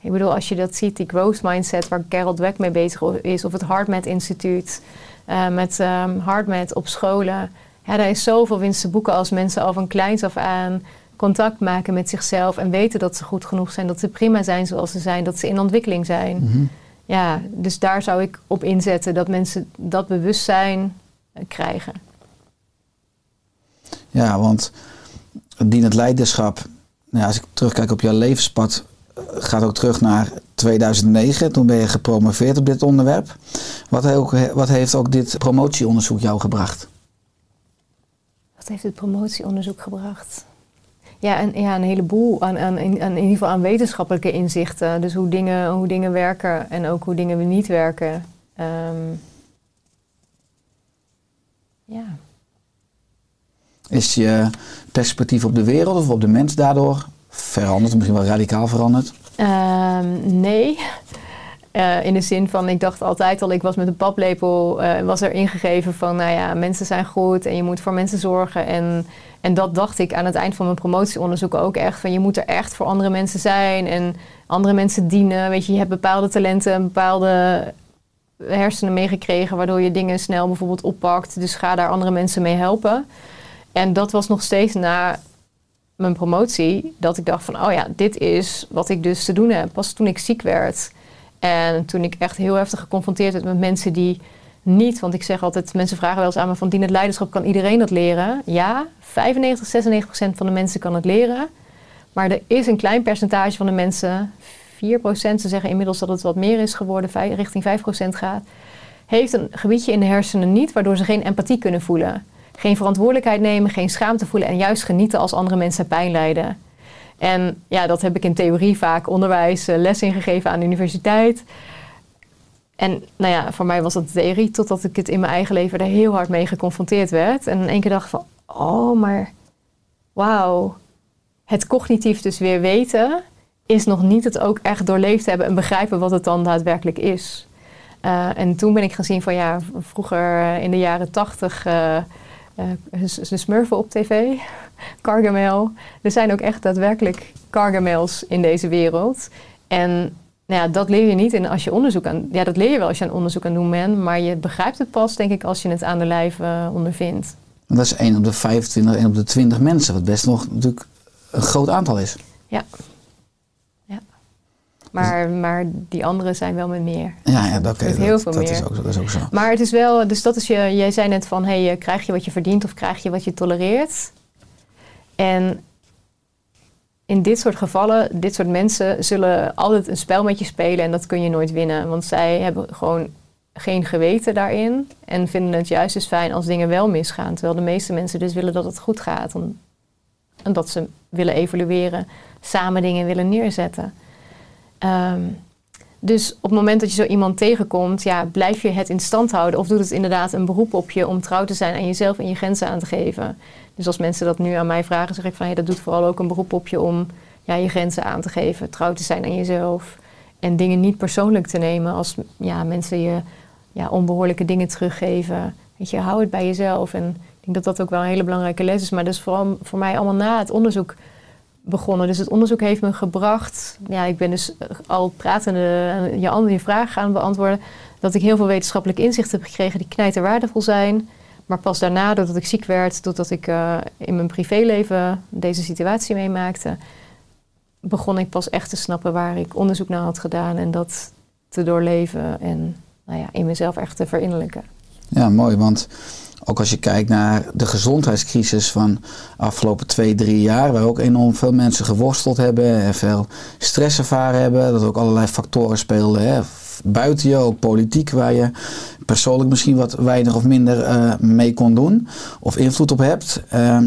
Ik bedoel, als je dat ziet, die growth mindset waar Carol Dweck mee bezig is. Of het HeartMath Instituut. eh, met ehm HeartMath op scholen. Ja, daar is zoveel winst te boeken als mensen al van kleins af aan contact maken met zichzelf. En weten dat ze goed genoeg zijn. Dat ze prima zijn zoals ze zijn. Dat ze in ontwikkeling zijn. Mhm. Ja, dus daar zou ik op inzetten. Dat mensen dat bewustzijn eh, krijgen. Ja, want dienend leiderschap, nou ja, als ik terugkijk op jouw levenspad, gaat ook terug naar 2009. Toen ben je gepromoveerd op dit onderwerp. Wat, he- wat heeft ook dit promotieonderzoek jou gebracht? Wat heeft het promotieonderzoek gebracht? Ja, een, ja, een heleboel aan, aan, in, aan, in ieder geval aan wetenschappelijke inzichten. Dus hoe dingen, hoe dingen werken en ook hoe dingen niet werken. Ehm, ja. Is je perspectief op de wereld of op de mens daardoor veranderd? Misschien wel radicaal veranderd? Ehm, nee. Eh, in de zin van, ik dacht altijd al, ik was met een paplepel, eh, was er ingegeven van, nou ja, mensen zijn goed en je moet voor mensen zorgen. En, en dat dacht ik aan het eind van mijn promotieonderzoek ook echt, van je moet er echt voor andere mensen zijn en andere mensen dienen. Weet je, je hebt bepaalde talenten, bepaalde hersenen meegekregen, waardoor je dingen snel bijvoorbeeld oppakt. Dus ga daar andere mensen mee helpen. En dat was nog steeds na mijn promotie, dat ik dacht van, oh ja, dit is wat ik dus te doen heb. Pas toen ik ziek werd en toen ik echt heel heftig geconfronteerd werd met mensen die niet, want ik zeg altijd, mensen vragen wel eens aan me van, dienend leiderschap, kan iedereen dat leren? Ja, 95, 96 procent van de mensen kan het leren. Maar er is een klein percentage van de mensen, 4 procent, ze zeggen inmiddels dat het wat meer is geworden, richting 5 procent gaat, heeft een gebiedje in de hersenen niet, waardoor ze geen empathie kunnen voelen. Geen verantwoordelijkheid nemen, geen schaamte voelen en juist genieten als andere mensen pijn lijden. En ja, dat heb ik in theorie vaak onderwijs, uh, les ingegeven aan de universiteit. En nou ja, voor mij was dat theorie, totdat ik het in mijn eigen leven er heel hard mee geconfronteerd werd. En in één keer dacht van, oh, maar wauw, het cognitief dus weer weten is nog niet het ook echt doorleefd hebben en begrijpen wat het dan daadwerkelijk is. Uh, en toen ben ik gaan zien van ja, vroeger uh, in de jaren tachtig uh, de smurfen op tv, Gargamel. Er zijn ook echt daadwerkelijk Gargamels in deze wereld. En nou ja, dat leer je niet in als je onderzoek aan... Ja, dat leer je wel als je aan onderzoek aan doen bent. Maar je begrijpt het pas, denk ik, als je het aan de lijf ondervindt. Dat is 1 op de 25, 1 op de 20 mensen. Wat best nog natuurlijk een groot aantal is. Ja. Maar, maar die anderen zijn wel met meer. Ja, ja dat, okay, heel veel dat, meer. Is ook, dat is ook zo. Maar het is wel, dus dat is je, jij zei net van, hey, krijg je wat je verdient of krijg je wat je tolereert? En in dit soort gevallen, dit soort mensen zullen altijd een spel met je spelen en dat kun je nooit winnen. Want zij hebben gewoon geen geweten daarin en vinden het juist dus fijn als dingen wel misgaan. Terwijl de meeste mensen dus willen dat het goed gaat. En dat ze willen evalueren, samen dingen willen neerzetten. Um, dus op het moment dat je zo iemand tegenkomt, ja, blijf je het in stand houden. Of doet het inderdaad een beroep op je om trouw te zijn aan jezelf en je grenzen aan te geven. Dus als mensen dat nu aan mij vragen, zeg ik van dat doet vooral ook een beroep op je om ja, je grenzen aan te geven, trouw te zijn aan jezelf. En dingen niet persoonlijk te nemen als ja, mensen je ja, onbehoorlijke dingen teruggeven. Weet je, hou het bij jezelf. En ik denk dat dat ook wel een hele belangrijke les is. Maar dat is vooral voor mij allemaal na het onderzoek begonnen. Dus het onderzoek heeft me gebracht. Ja, ik ben dus al pratende je andere vragen gaan beantwoorden. Dat ik heel veel wetenschappelijk inzicht heb gekregen die knijter waardevol zijn. Maar pas daarna, doordat ik ziek werd, doordat ik uh, in mijn privéleven deze situatie meemaakte, begon ik pas echt te snappen waar ik onderzoek naar had gedaan en dat te doorleven en nou ja, in mezelf echt te verinnerlijken. Ja, mooi, want ook als je kijkt naar de gezondheidscrisis van afgelopen twee, drie jaar, waar ook enorm veel mensen geworsteld hebben en veel stress ervaren hebben, dat ook allerlei factoren speelden. Hè. Buiten je, ook politiek, waar je persoonlijk misschien wat weinig of minder uh, mee kon doen of invloed op hebt. Uh,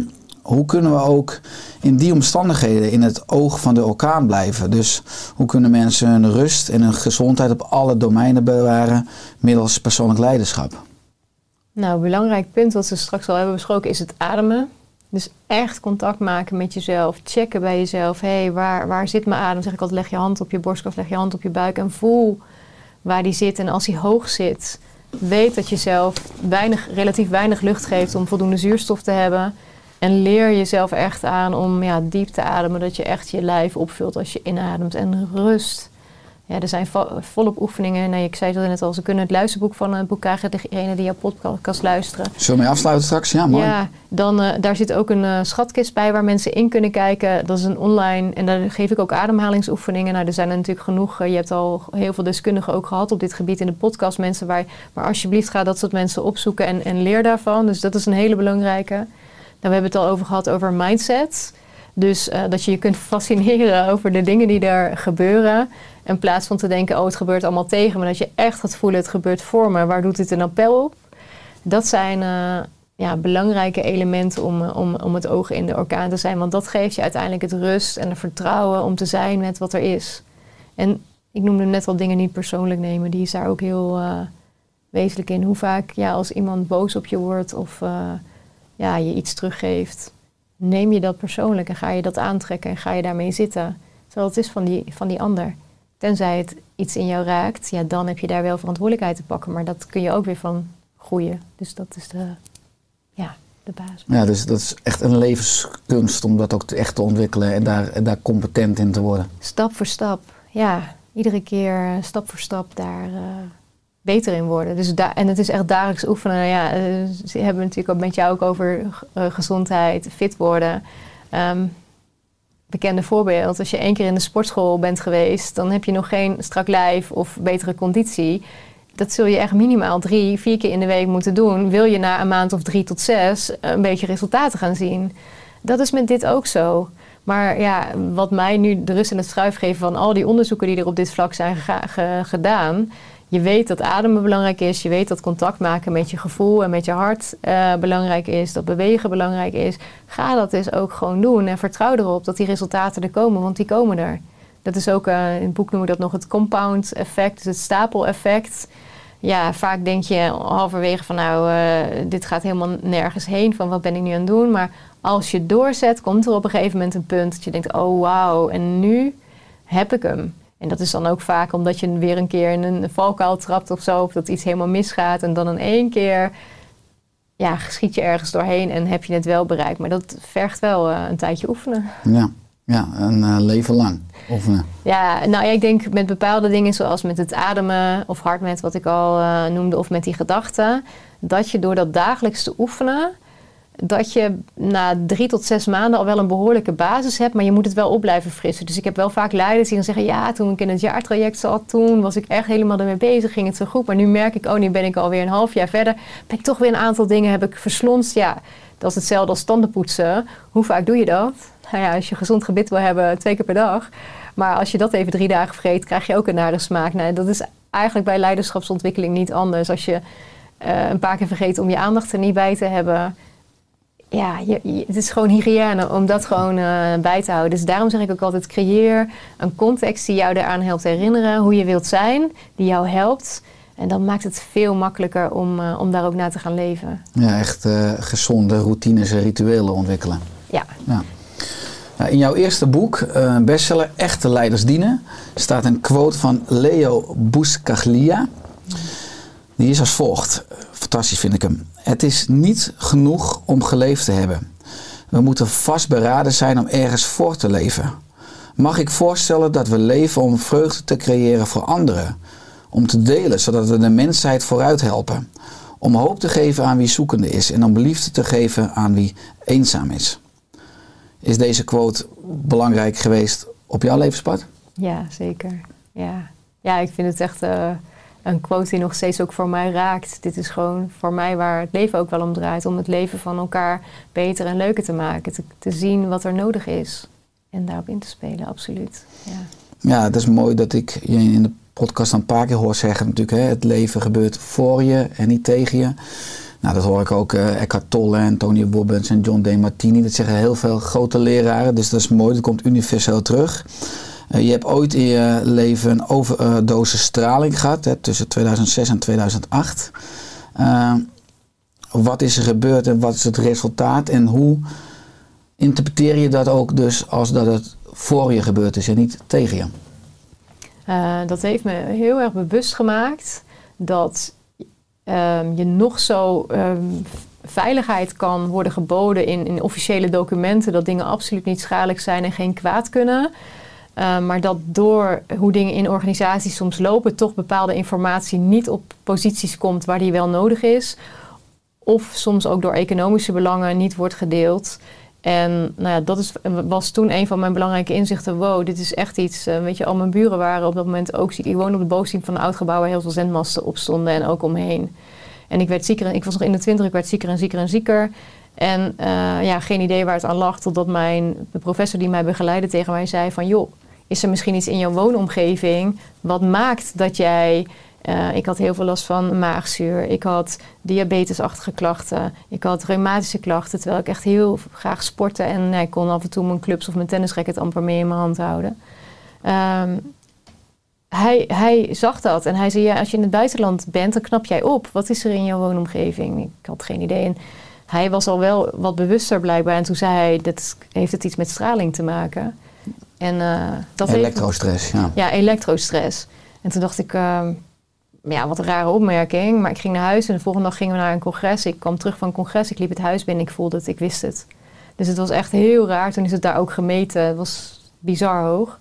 hoe kunnen we ook in die omstandigheden in het oog van de orkaan blijven? Dus hoe kunnen mensen hun rust en hun gezondheid op alle domeinen bewaren middels persoonlijk leiderschap? Nou, een belangrijk punt wat we straks al hebben besproken is het ademen. Dus echt contact maken met jezelf. Checken bij jezelf. Hé, hey, waar, waar zit mijn adem? Zeg ik altijd, leg je hand op je borst of leg je hand op je buik en voel waar die zit. En als die hoog zit, weet dat je zelf weinig, relatief weinig lucht geeft om voldoende zuurstof te hebben. En leer jezelf echt aan om ja, diep te ademen, dat je echt je lijf opvult als je inademt. En rust. Ja, er zijn vo volop oefeningen. Nee, ik zei het net al, ze kunnen het luisterboek van een boek krijgen, degene die jouw podcast luisteren. Zullen we mee afsluiten straks? Ja, mooi. Ja, dan, uh, daar zit ook een uh, schatkist bij waar mensen in kunnen kijken. Dat is een online, en daar geef ik ook ademhalingsoefeningen. Nou, er zijn er natuurlijk genoeg. Uh, je hebt al heel veel deskundigen ook gehad op dit gebied in de podcast. Mensen waar, maar alsjeblieft ga dat soort mensen opzoeken en, en leer daarvan. Dus dat is een hele belangrijke. Nou, we hebben het al over gehad over mindset. Dus dat je je kunt fascineren over de dingen die daar gebeuren. In plaats van te denken, oh het gebeurt allemaal tegen me. Dat je echt gaat voelen, het gebeurt voor me. Waar doet dit een appel op? Dat zijn uh, ja, belangrijke elementen om, om, om het oog in de orkaan te zijn. Want dat geeft je uiteindelijk het rust en het vertrouwen om te zijn met wat er is. En ik noemde net al dingen niet persoonlijk nemen. Die is daar ook heel uh, wezenlijk in. Hoe vaak ja, als iemand boos op je wordt of ja, je iets teruggeeft neem je dat persoonlijk en ga je dat aantrekken en ga je daarmee zitten. Terwijl het is van die, van die ander. Tenzij het iets in jou raakt, ja, dan heb je daar wel verantwoordelijkheid te pakken. Maar dat kun je ook weer van groeien. Dus dat is de, ja, de basis. Ja, dus dat is echt een levenskunst om dat ook te, echt te ontwikkelen en daar, en daar competent in te worden. Stap voor stap, ja. Iedere keer stap voor stap daar... Uh, beter in worden. Dus da en het is echt dagelijks oefenen. Ja, uh, ze hebben natuurlijk ook met jou ook over uh, gezondheid, fit worden. Um, bekende voorbeeld, als je één keer in de sportschool bent geweest, dan heb je nog geen strak lijf of betere conditie. Dat zul je echt minimaal drie, vier keer in de week moeten doen. Wil je na een maand of drie tot zes een beetje resultaten gaan zien. Dat is met dit ook zo. Maar ja, wat mij nu de rust en het schuif geven van al die onderzoeken die er op dit vlak zijn gedaan, je weet dat ademen belangrijk is. Je weet dat contact maken met je gevoel en met je hart eh, belangrijk is. Dat bewegen belangrijk is. Ga dat dus ook gewoon doen. En vertrouw erop dat die resultaten er komen, want die komen er. Dat is ook, eh, in het boek noemen we dat nog het compound effect, dus het stapeleffect. Ja, vaak denk je halverwege van nou, eh, dit gaat helemaal nergens heen. Van wat ben ik nu aan het doen? Maar als je doorzet, komt er op een gegeven moment een punt dat je denkt, oh wauw, en nu heb ik hem. En dat is dan ook vaak omdat je weer een keer in een valkuil trapt of zo. Of dat iets helemaal misgaat. En dan in één keer ja, schiet je ergens doorheen en heb je het wel bereikt. Maar dat vergt wel eh, een tijdje oefenen. Ja, ja een eh, leven lang oefenen. Ja, nou ja, ik denk met bepaalde dingen zoals met het ademen of hard met wat ik al eh, noemde. Of met die gedachten. Dat je door dat dagelijks te oefenen dat je na drie tot zes maanden al wel een behoorlijke basis hebt, maar je moet het wel op blijven frissen. Dus ik heb wel vaak leiders die dan zeggen, ja, toen ik in het jaartraject zat, toen was ik echt helemaal ermee bezig, ging het zo goed. Maar nu merk ik, oh, nu ben ik alweer een half jaar verder, ben ik toch weer een aantal dingen heb ik verslonst. Ja, dat is hetzelfde als tandenpoetsen. Hoe vaak doe je dat? Nou ja, als je gezond gebit wil hebben, twee keer per dag. Maar als je dat even drie dagen vergeet, krijg je ook een nare smaak. Nou, dat is eigenlijk bij leiderschapsontwikkeling niet anders. Als je uh, een paar keer vergeet om je aandacht er niet bij te hebben, ja, je, het is gewoon hygiëne om dat gewoon uh, bij te houden. Dus daarom zeg ik ook altijd: creëer een context die jou eraan helpt herinneren hoe je wilt zijn, die jou helpt. En dan maakt het veel makkelijker om, uh, om daar ook naar te gaan leven. Ja, echt uh, gezonde routines en rituelen ontwikkelen. Ja. ja. Nou, in jouw eerste boek, bestseller Echte Leiders Dienen, staat een quote van Leo Buscaglia. Die is als volgt. Fantastisch vind ik hem. Het is niet genoeg om geleefd te hebben. We moeten vastberaden zijn om ergens voor te leven. Mag ik voorstellen dat we leven om vreugde te creëren voor anderen? Om te delen, zodat we de mensheid vooruit helpen. Om hoop te geven aan wie zoekende is en om liefde te geven aan wie eenzaam is. Is deze quote belangrijk geweest op jouw levenspad? Ja, zeker. Ja, ja ik vind het echt. Uh een quote die nog steeds ook voor mij raakt. Dit is gewoon voor mij waar het leven ook wel om draait. Om het leven van elkaar beter en leuker te maken. Te, zien wat er nodig is. En daarop in te spelen, absoluut. Ja, ja het is mooi dat ik je in de podcast een paar keer hoor zeggen natuurlijk. Hè, het leven gebeurt voor je en niet tegen je. Nou, dat hoor ik ook uh, Eckhart Tolle en Tony Robbins en John D. Martini. Dat zeggen heel veel grote leraren. Dus dat is mooi, dat komt universeel terug. Eh, je hebt ooit in je leven een overdosis straling gehad hè, tussen 2006 en 2008. Uh, wat is er gebeurd en wat is het resultaat en hoe interpreteer je dat ook dus als dat het voor je gebeurd is en niet tegen je? Dat heeft me heel erg bewust gemaakt dat um, je nog zo um, veiligheid kan worden geboden in, in officiële documenten, dat dingen absoluut niet schadelijk zijn en geen kwaad kunnen. Uh, maar dat door hoe dingen in organisaties soms lopen, toch bepaalde informatie niet op posities komt waar die wel nodig is. Of soms ook door economische belangen niet wordt gedeeld. En nou ja, dat is, was toen een van mijn belangrijke inzichten. Wow, dit is echt iets. Uh, weet je, al mijn buren waren op dat moment ook ziek. Ik woonde op de bovenste van een oud gebouw waar heel veel zendmasten op stonden en ook omheen. En ik werd zieker. En, ik was nog in de twintig, ik werd zieker en zieker en zieker. En uh, ja, geen idee waar het aan lag. Totdat mijn, de professor die mij begeleidde tegen mij zei van... joh, is er misschien iets in jouw woonomgeving wat maakt dat jij. Uh, ik had heel veel last van maagzuur. Ik had diabetesachtige klachten. Ik had reumatische klachten. Terwijl ik echt heel graag sportte. En ik kon af en toe mijn clubs of mijn tennisracket amper meer in mijn hand houden. Um, hij, hij zag dat en hij zei: ja, Als je in het buitenland bent, dan knap jij op. Wat is er in jouw woonomgeving? Ik had geen idee. En hij was al wel wat bewuster blijkbaar. En toen zei hij: dat Heeft het iets met straling te maken? En, uh, dat elektrostress, ja. Ja, elektrostress. En toen dacht ik, uh, ja, wat een rare opmerking. Maar ik ging naar huis en de volgende dag gingen we naar een congres. Ik kwam terug van een congres, ik liep het huis binnen, ik voelde het, ik wist het. Dus het was echt heel raar. Toen is het daar ook gemeten. Het was bizar hoog.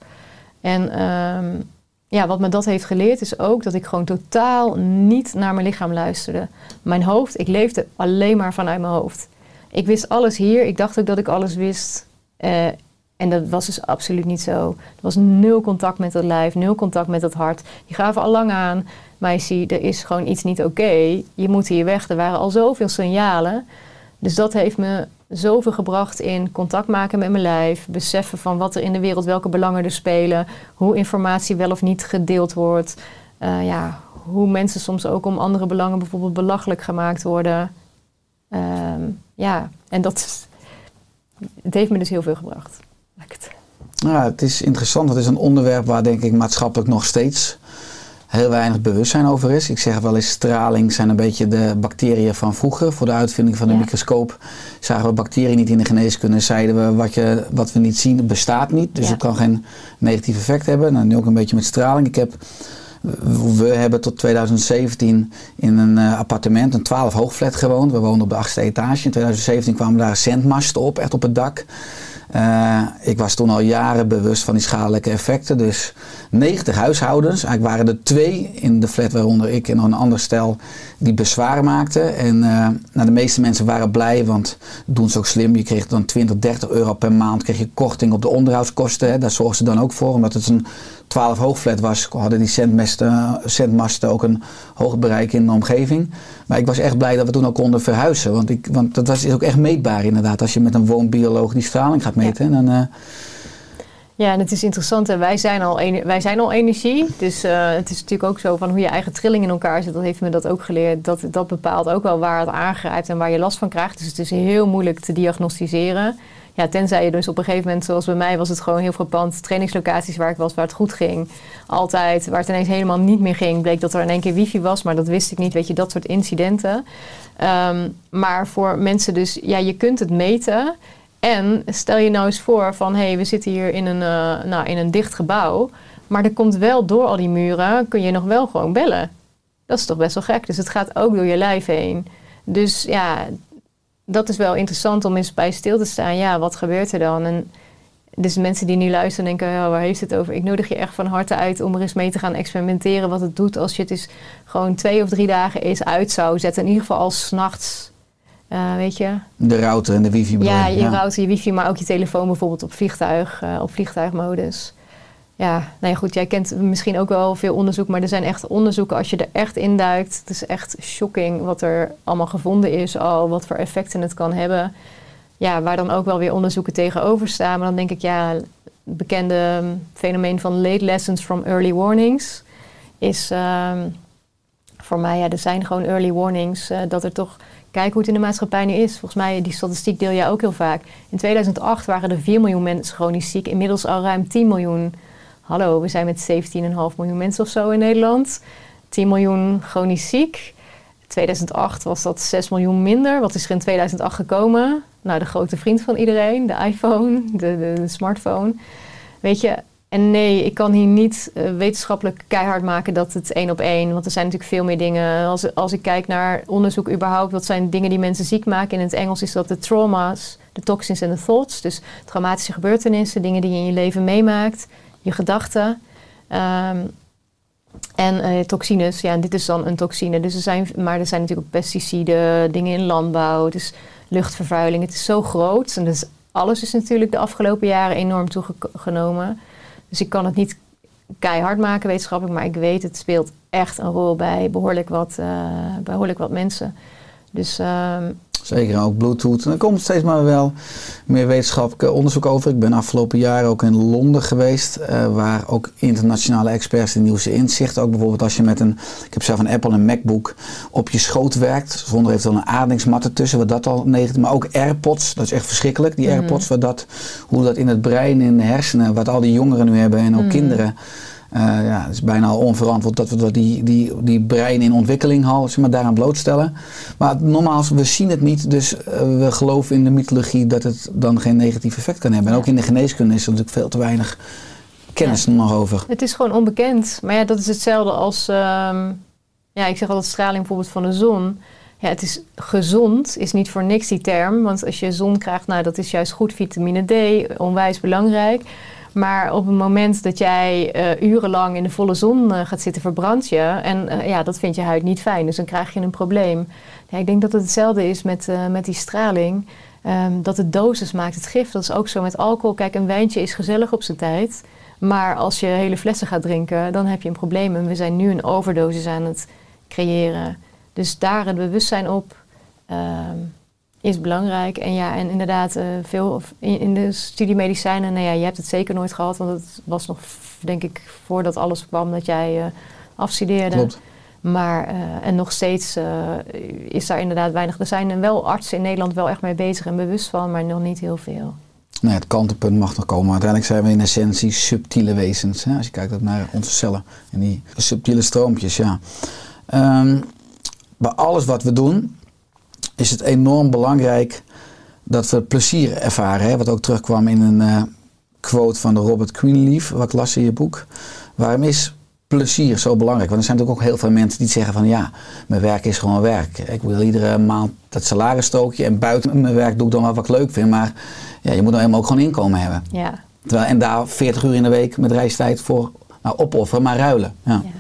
En um, ja, wat me dat heeft geleerd is ook dat ik gewoon totaal niet naar mijn lichaam luisterde. Mijn hoofd, ik leefde alleen maar vanuit mijn hoofd. Ik wist alles hier. Ik dacht ook dat ik alles wist. Uh, en dat was dus absoluut niet zo. Er was nul contact met het lijf, nul contact met het hart. Die gaven al lang aan, maar je ziet, er is gewoon iets niet oké. Je moet hier weg. Er waren al zoveel signalen. Dus dat heeft me zoveel gebracht in contact maken met mijn lijf. Beseffen van wat er in de wereld, welke belangen er spelen. Hoe informatie wel of niet gedeeld wordt. Uh, ja, hoe mensen soms ook om andere belangen bijvoorbeeld belachelijk gemaakt worden. Ehm, ja, en dat het heeft me dus heel veel gebracht. Ik het- Ja, het is interessant. Het is een onderwerp waar denk ik maatschappelijk nog steeds heel weinig bewustzijn over is. Ik zeg wel eens, straling zijn een beetje de bacteriën van vroeger. Voor de uitvinding van de Ja. microscoop zagen we bacteriën niet in de geneeskunde. Zeiden we, wat, je, wat we niet zien bestaat niet. Dus Ja. het kan geen negatief effect hebben. Nou, nu ook een beetje met straling. Ik heb, we hebben tot 2017 in een eh, appartement, een 12 hoogflat gewoond. We woonden op de achtste etage. In 2017 kwamen daar zendmasten op, echt op het dak. Eh, ik was toen al jaren bewust van die schadelijke effecten. Dus 90 huishoudens, eigenlijk waren er twee in de flat waaronder ik en nog een ander stel die bezwaar maakten. En eh, nou, de meeste mensen waren blij, want doen ze ook slim. Je kreeg dan 20, 30 euro per maand kreeg je korting op de onderhoudskosten. Hè. Daar zorgden ze dan ook voor, omdat het een 12 hoogflat was, hadden die zendmasten, zendmasten ook een hoog bereik in de omgeving. Maar ik was echt blij dat we toen ook konden verhuizen. Want, ik, want dat was, is ook echt meetbaar inderdaad. Als je met een woonbioloog die straling gaat meten. Dan, eh, Ja, en het is interessant. Hè? Wij, zijn al wij zijn al energie. Dus eh, het is natuurlijk ook zo van hoe je eigen trilling in elkaar zit. Dat heeft me dat ook geleerd. Dat, dat bepaalt ook wel waar het aangrijpt en waar je last van krijgt. Dus het is heel moeilijk te diagnosticeren. Ja, tenzij je dus op een gegeven moment, zoals bij mij, was het gewoon heel frappant. Trainingslocaties waar ik was, waar het goed ging. Altijd, waar het ineens helemaal niet meer ging. Bleek dat er in één keer wifi was, maar dat wist ik niet. Weet je, dat soort incidenten. Ehm, maar voor mensen dus, ja, je kunt het meten. En stel je nou eens voor van, hé, hey, we zitten hier in een, eh, nou, in een dicht gebouw. Maar er komt wel door al die muren, kun je nog wel gewoon bellen. Dat is toch best wel gek. Dus het gaat ook door je lijf heen. Dus ja, dat is wel interessant om eens bij stil te staan. Ja, wat gebeurt er dan? En dus mensen die nu luisteren denken, ja, waar heeft het over? Ik nodig je echt van harte uit om er eens mee te gaan experimenteren wat het doet als je het eens gewoon twee of drie dagen eens uit zou zetten. In ieder geval als 's nachts, eh, weet je. de router en de wifi Ja, je? router, je wifi, maar ook je telefoon bijvoorbeeld op vliegtuig, eh, op vliegtuigmodus. Ja, nou ja, goed, jij kent misschien ook wel veel onderzoek, maar er zijn echt onderzoeken als je er echt induikt. Het is echt shocking wat er allemaal gevonden is al, wat voor effecten het kan hebben. Ja, waar dan ook wel weer onderzoeken tegenover staan. Maar dan denk ik, ja, het bekende fenomeen van late lessons from early warnings is ehm, voor mij, ja, er zijn gewoon early warnings. eh, dat er toch, kijk hoe het in de maatschappij nu is. Volgens mij, die statistiek deel jij ook heel vaak. In 2008 waren er 4 miljoen mensen chronisch ziek. Inmiddels al ruim 10 miljoen. Hallo, we zijn met 17,5 miljoen mensen of zo in Nederland. 10 miljoen chronisch ziek. 2008 was dat 6 miljoen minder. Wat is er in 2008 gekomen? Nou, de grote vriend van iedereen, de iPhone, de, smartphone. Weet je, en nee, ik kan hier niet eh, wetenschappelijk keihard maken dat het één op één. Want er zijn natuurlijk veel meer dingen. Als, als ik kijk naar onderzoek überhaupt, wat zijn dingen die mensen ziek maken? In het Engels is dat de trauma's, de toxins en de thoughts. Dus traumatische gebeurtenissen, dingen die je in je leven meemaakt, je gedachten. Ehm, en eh, toxines, ja, dit is dan een toxine. Dus er zijn, maar er zijn natuurlijk ook pesticiden, dingen in landbouw, dus luchtvervuiling. Het is zo groot. En dus alles is natuurlijk de afgelopen jaren enorm toegenomen. Dus ik kan het niet keihard maken wetenschappelijk, maar ik weet het speelt echt een rol bij behoorlijk wat, eh, behoorlijk wat mensen. Dus ehm, Zeker, ook Bluetooth. En er komt steeds maar wel meer wetenschappelijk onderzoek over. Ik ben afgelopen jaar ook in Londen geweest, eh, waar ook internationale experts de nieuwste inzichten, ook bijvoorbeeld als je met een, ik heb zelf een Apple en Macbook, op je schoot werkt, zonder eventueel een ademingsmat ertussen, wat dat al negatief, maar ook AirPods, dat is echt verschrikkelijk, die Mhm. AirPods, wat dat, hoe dat in het brein, in de hersenen, wat al die jongeren nu hebben en ook Mhm. kinderen, eh, ja, het is bijna al onverantwoord dat we dat die, die, die brein in ontwikkeling halen, zeg maar, daaraan blootstellen. Maar nogmaals, we zien het niet, dus eh, we geloven in de mythologie dat het dan geen negatief effect kan hebben. En ook in de geneeskunde is er natuurlijk veel te weinig kennis nog over. Het is gewoon onbekend. Maar ja, dat is hetzelfde als... ehm, ja, ik zeg altijd straling bijvoorbeeld van de zon. Ja, het is gezond, is niet voor niks die term. Want als je zon krijgt, nou, dat is juist goed. Vitamine D, onwijs belangrijk. Maar op het moment dat jij eh, urenlang in de volle zon eh, gaat zitten, verbrand je. En eh, ja, dat vindt je huid niet fijn. Dus dan krijg je een probleem. Ja, ik denk dat het hetzelfde is met, met die straling. Ehm, dat de dosis maakt het gif. Dat is ook zo met alcohol. Kijk, een wijntje is gezellig op zijn tijd. Maar als je hele flessen gaat drinken, dan heb je een probleem. En we zijn nu een overdosis aan het creëren. Dus daar het bewustzijn op ehm, is belangrijk. En ja, en inderdaad, eh, veel in, in de studie medicijnen, nou ja, je hebt het zeker nooit gehad. Want het was nog, denk ik, voordat alles kwam dat jij eh, afstudeerde. Klopt. Maar, eh, en nog steeds is daar inderdaad weinig. Er zijn wel artsen in Nederland wel echt mee bezig en bewust van, maar nog niet heel veel. Nee, het kantelpunt mag nog komen. Uiteindelijk zijn we in essentie subtiele wezens. Hè? Als je kijkt naar onze cellen en die subtiele stroompjes. Ja. Ehm, bij alles wat we doen is het enorm belangrijk dat we plezier ervaren. Hè? Wat ook terugkwam in een eh, quote van de Robert Greenleaf, wat ik las in je boek. Waarom is plezier zo belangrijk? Want er zijn natuurlijk ook heel veel mensen die zeggen van ja, mijn werk is gewoon werk. Ik wil iedere maand dat salaris stookje en buiten mijn werk doe ik dan wel wat ik leuk vind. Maar ja, je moet dan helemaal ook gewoon inkomen hebben. Ja. Terwijl, en daar 40 uur in de week met reistijd voor nou, opofferen, maar ruilen. Ja. Ja.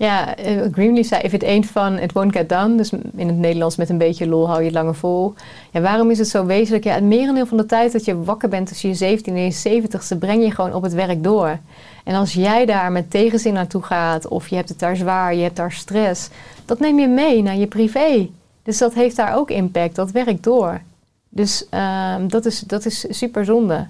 Ja, eh, Greenleaf zei, if it ain't fun, it won't get done. Dus in het Nederlands met een beetje lol hou je het langer vol. Ja, waarom is het zo wezenlijk? Ja, het merendeel van de tijd dat je wakker bent tussen je 17 en je 70ste, breng je gewoon op het werk door. En als jij daar met tegenzin naartoe gaat, of je hebt het daar zwaar, je hebt daar stress, dat neem je mee naar je privé. Dus dat heeft daar ook impact, dat werkt door. Dus ehm, dat, is, dat is super zonde.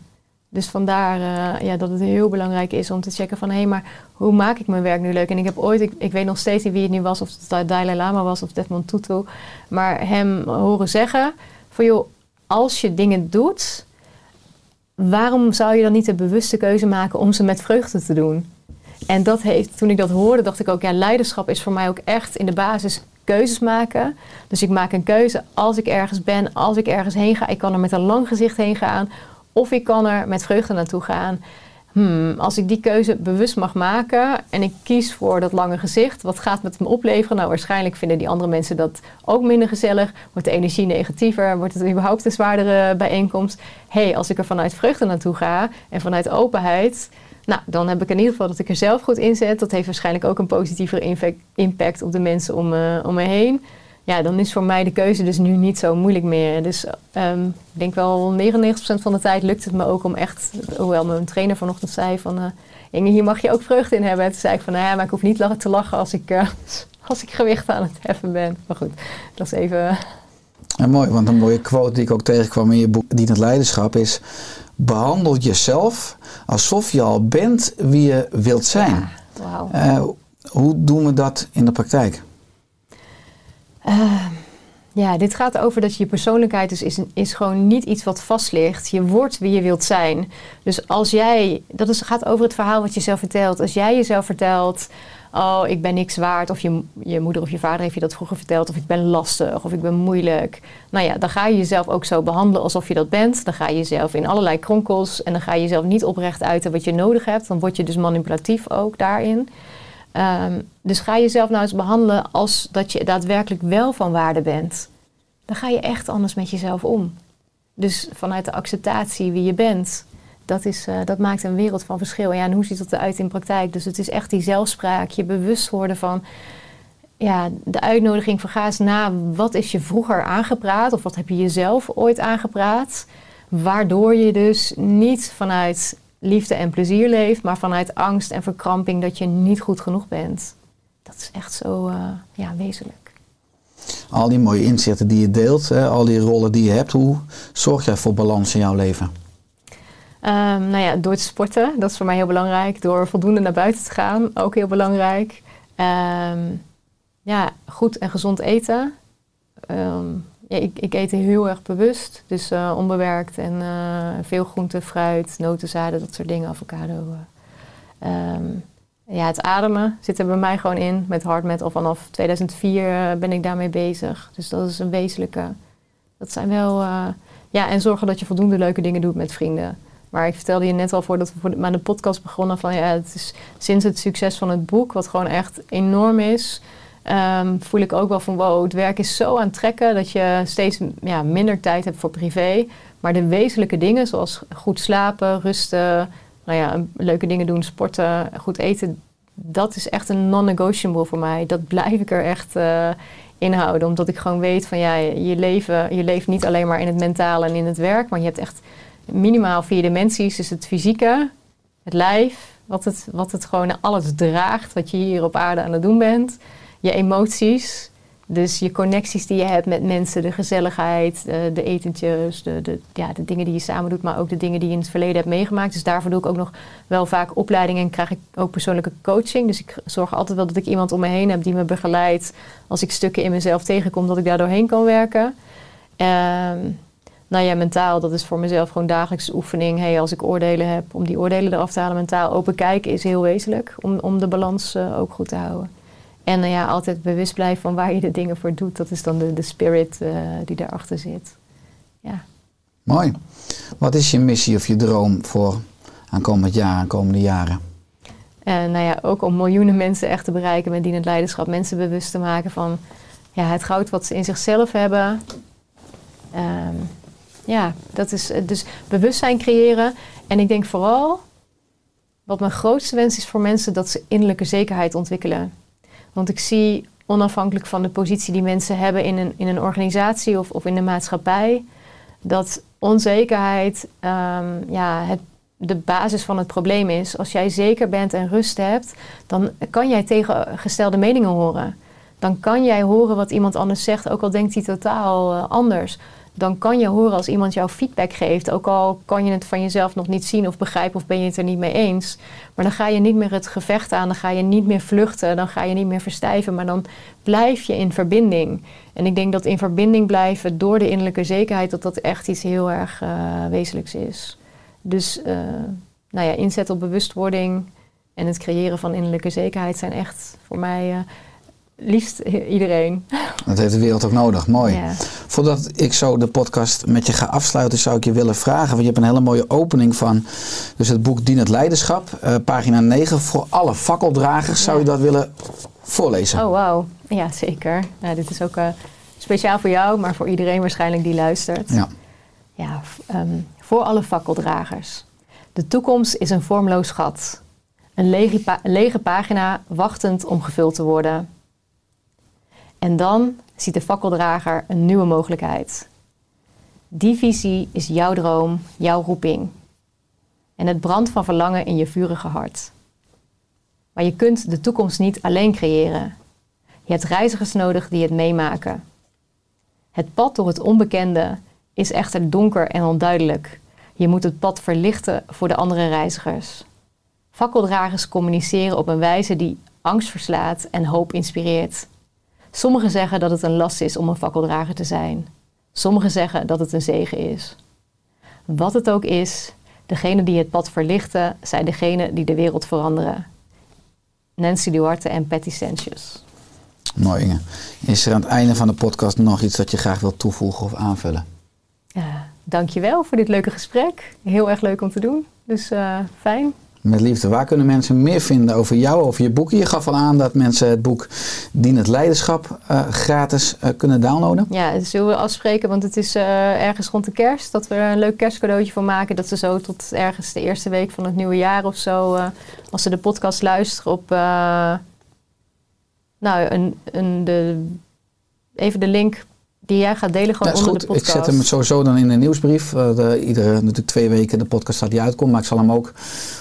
Dus vandaar eh, ja, dat het heel belangrijk is om te checken van... hé, hey, maar hoe maak ik mijn werk nu leuk? En ik heb ooit, ik, ik weet nog steeds niet wie het nu was... of het Dalai Lama was of Desmond Tutu... maar hem horen zeggen van... joh, als je dingen doet... waarom zou je dan niet de bewuste keuze maken om ze met vreugde te doen? En dat heeft, toen ik dat hoorde, dacht ik ook... ja, leiderschap is voor mij ook echt in de basis keuzes maken. Dus ik maak een keuze als ik ergens ben, als ik ergens heen ga. Ik kan er met een lang gezicht heen gaan... Of ik kan er met vreugde naartoe gaan. Hmm, als ik die keuze bewust mag maken en ik kies voor dat lange gezicht, wat gaat het me opleveren? Nou, waarschijnlijk vinden die andere mensen dat ook minder gezellig. Wordt de energie negatiever? Wordt het überhaupt een zwaardere bijeenkomst? Hé, hey, als ik er vanuit vreugde naartoe ga en vanuit openheid, nou, dan heb ik in ieder geval dat ik er zelf goed in zet. Dat heeft waarschijnlijk ook een positievere impact op de mensen om, uh, om me heen ja, dan is voor mij de keuze dus nu niet zo moeilijk meer. Dus um, ik denk wel 99% van de tijd lukt het me ook om echt, hoewel mijn trainer vanochtend zei van uh, Inge, hier mag je ook vreugde in hebben. toen zei ik van, nou ja, maar ik hoef niet te lachen als ik, uh, als ik gewicht aan het heffen ben. Maar goed, dat is even... Ja, mooi, want een mooie quote die ik ook tegenkwam in je boek het Leiderschap is... Behandel jezelf alsof je al bent wie je wilt zijn. Ja, wow. uh, hoe doen we dat in de praktijk? Uh, ja, dit gaat over dat je persoonlijkheid dus is, is gewoon niet iets wat vast ligt. Je wordt wie je wilt zijn. Dus als jij, dat is, gaat over het verhaal wat je zelf vertelt. Als jij jezelf vertelt, oh ik ben niks waard. Of je, je moeder of je vader heeft je dat vroeger verteld. Of ik ben lastig of ik ben moeilijk. Nou ja, dan ga je jezelf ook zo behandelen alsof je dat bent. Dan ga je jezelf in allerlei kronkels. En dan ga je jezelf niet oprecht uiten wat je nodig hebt. Dan word je dus manipulatief ook daarin. Um, dus ga jezelf nou eens behandelen als dat je daadwerkelijk wel van waarde bent. Dan ga je echt anders met jezelf om. Dus vanuit de acceptatie wie je bent, dat, is, uh, dat maakt een wereld van verschil. Ja, en hoe ziet dat eruit in praktijk? Dus het is echt die zelfspraak, je bewust worden van ja, de uitnodiging van ga eens na, wat is je vroeger aangepraat of wat heb je jezelf ooit aangepraat? Waardoor je dus niet vanuit liefde en plezier leeft, maar vanuit angst en verkramping dat je niet goed genoeg bent. Dat is echt zo uh, ja, wezenlijk. Al die mooie inzichten die je deelt, hè, al die rollen die je hebt, hoe zorg jij voor balans in jouw leven? Um, nou ja, door te sporten, dat is voor mij heel belangrijk. Door voldoende naar buiten te gaan, ook heel belangrijk. Um, ja, goed en gezond eten. Um, ja, ik, ik eet heel erg bewust. Dus uh, onbewerkt en uh, veel groente, fruit, notenzaden, dat soort dingen, avocado. Um, ja, het ademen zit er bij mij gewoon in. Met hardmet al vanaf 2004 uh, ben ik daarmee bezig. Dus dat is een wezenlijke. Dat zijn wel. ja, en zorgen dat je voldoende leuke dingen doet met vrienden. Maar ik vertelde je net al voordat we de, de podcast begonnen van ja, het is sinds het succes van het boek, wat gewoon echt enorm is. Um, voel ik ook wel van wow, het werk is zo aantrekken dat je steeds ja, minder tijd hebt voor privé. Maar de wezenlijke dingen, zoals goed slapen, rusten, nou ja, leuke dingen doen, sporten, goed eten, dat is echt een non-negotiable voor mij. Dat blijf ik er echt uh, in houden. Omdat ik gewoon weet van ja, je, leven, je leeft niet alleen maar in het mentale en in het werk, maar je hebt echt minimaal vier dimensies. Dus het fysieke, het lijf, wat het, wat het gewoon alles draagt, wat je hier op aarde aan het doen bent je emoties, Dus je connecties die je hebt met mensen, de gezelligheid, de, de etentjes, de, de, ja, de dingen die je samen doet, maar ook de dingen die je in het verleden hebt meegemaakt. Dus daarvoor doe ik ook nog wel vaak opleidingen en krijg ik ook persoonlijke coaching. Dus ik zorg altijd wel dat ik iemand om me heen heb die me begeleidt als ik stukken in mezelf tegenkom, dat ik daar doorheen kan werken. Ehm, nou ja, mentaal, dat is voor mezelf gewoon dagelijkse oefening. Hey, als ik oordelen heb, om die oordelen eraf te halen, mentaal open kijken is heel wezenlijk. Om, om de balans eh, ook goed te houden. En nou ja, altijd bewust blijven van waar je de dingen voor doet. Dat is dan de, de spirit uh, die daarachter zit. Ja. Mooi. Wat is je missie of je droom voor aankomend jaar, aankomende jaren? En nou ja, ook om miljoenen mensen echt te bereiken met dienend leiderschap. Mensen bewust te maken van ja, het goud wat ze in zichzelf hebben. Um, ja, dat is dus bewustzijn creëren. En ik denk vooral, wat mijn grootste wens is voor mensen, dat ze innerlijke zekerheid ontwikkelen. Want ik zie, onafhankelijk van de positie die mensen hebben in een, in een organisatie of, of in de maatschappij, dat onzekerheid um, ja, het, de basis van het probleem is. Als jij zeker bent en rust hebt, dan kan jij tegengestelde meningen horen. Dan kan jij horen wat iemand anders zegt, ook al denkt hij totaal uh, anders dan kan je horen als iemand jou feedback geeft. Ook al kan je het van jezelf nog niet zien of begrijpen of ben je het er niet mee eens. Maar dan ga je niet meer het gevecht aan, dan ga je niet meer vluchten, dan ga je niet meer verstijven, maar dan blijf je in verbinding. En ik denk dat in verbinding blijven door de innerlijke zekerheid, dat dat echt iets heel erg uh, wezenlijks is. Dus uh, nou ja, inzet op bewustwording en het creëren van innerlijke zekerheid zijn echt voor mij uh, liefst iedereen. Dat heeft de wereld ook nodig. Mooi. Ja. Voordat ik zo de podcast met je ga afsluiten, zou ik je willen vragen. Want je hebt een hele mooie opening van dus het boek Dien het Leiderschap. Uh, pagina 9. Voor alle fakkeldragers. Zou je dat willen voorlezen? Oh, wauw. Ja, zeker. Nou, dit is ook uh, speciaal voor jou, maar voor iedereen waarschijnlijk die luistert. Ja. Ja, um, voor alle fakkeldragers. De toekomst is een vormloos gat. Een lege, pa een lege pagina wachtend om gevuld te worden. En dan ziet de fakkeldrager een nieuwe mogelijkheid. Die visie is jouw droom, jouw roeping. En het brandt van verlangen in je vurige hart. Maar je kunt de toekomst niet alleen creëren. Je hebt reizigers nodig die het meemaken. Het pad door het onbekende is echter donker en onduidelijk. Je moet het pad verlichten voor de andere reizigers. Fakkeldragers communiceren op een wijze die angst verslaat en hoop inspireert. Sommigen zeggen dat het een last is om een fakkeldrager te zijn. Sommigen zeggen dat het een zegen is. Wat het ook is, degenen die het pad verlichten zijn degenen die de wereld veranderen. Nancy Duarte en Patty Sanchez. Mooi Inge. Is er aan het einde van de podcast nog iets dat je graag wilt toevoegen of aanvullen? Ja, dankjewel voor dit leuke gesprek. Heel erg leuk om te doen. Dus uh, fijn. Met liefde. Waar kunnen mensen meer vinden over jou, over je boeken? Je gaf al aan dat mensen het boek Dien het Leiderschap uh, gratis uh, kunnen downloaden. Ja, dat zullen we afspreken, want het is uh, ergens rond de kerst. Dat we er een leuk kerstcadeautje van maken. Dat ze zo tot ergens de eerste week van het nieuwe jaar of zo, als ze de podcast luisteren op... nou, een, een, de, even de link die jij gaat delen gewoon ja, onder goed. de podcast. Ik zet hem sowieso dan in de nieuwsbrief. Uh, de, iedere natuurlijk twee weken de podcast staat die uitkomt. Maar ik zal hem ook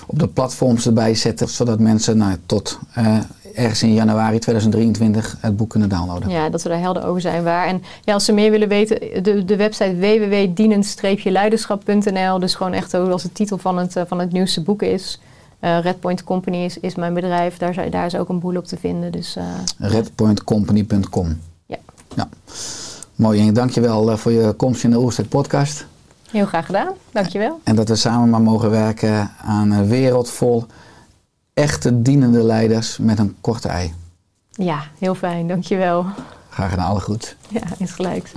op de platforms erbij zetten. Zodat mensen nou, tot uh, ergens in januari 2023 het boek kunnen downloaden. Ja, dat we daar helder over zijn waar. En ja, als ze meer willen weten, de, de website www.dienend-leiderschap.nl. Dus gewoon echt zoals de titel van het, uh, van het nieuwste boek is. Uh, Redpoint Company is, is mijn bedrijf. Daar, daar is ook een boel op te vinden. Dus, uh, Redpointcompany.com. Ja. ja. Mooi, en dankjewel voor je komst in de Oerstedt podcast. Heel graag gedaan, dankjewel. En dat we samen maar mogen werken aan een wereld vol echte dienende leiders met een korte ei. Ja, heel fijn, dankjewel. Graag gedaan, alle goed. Ja, is gelijk.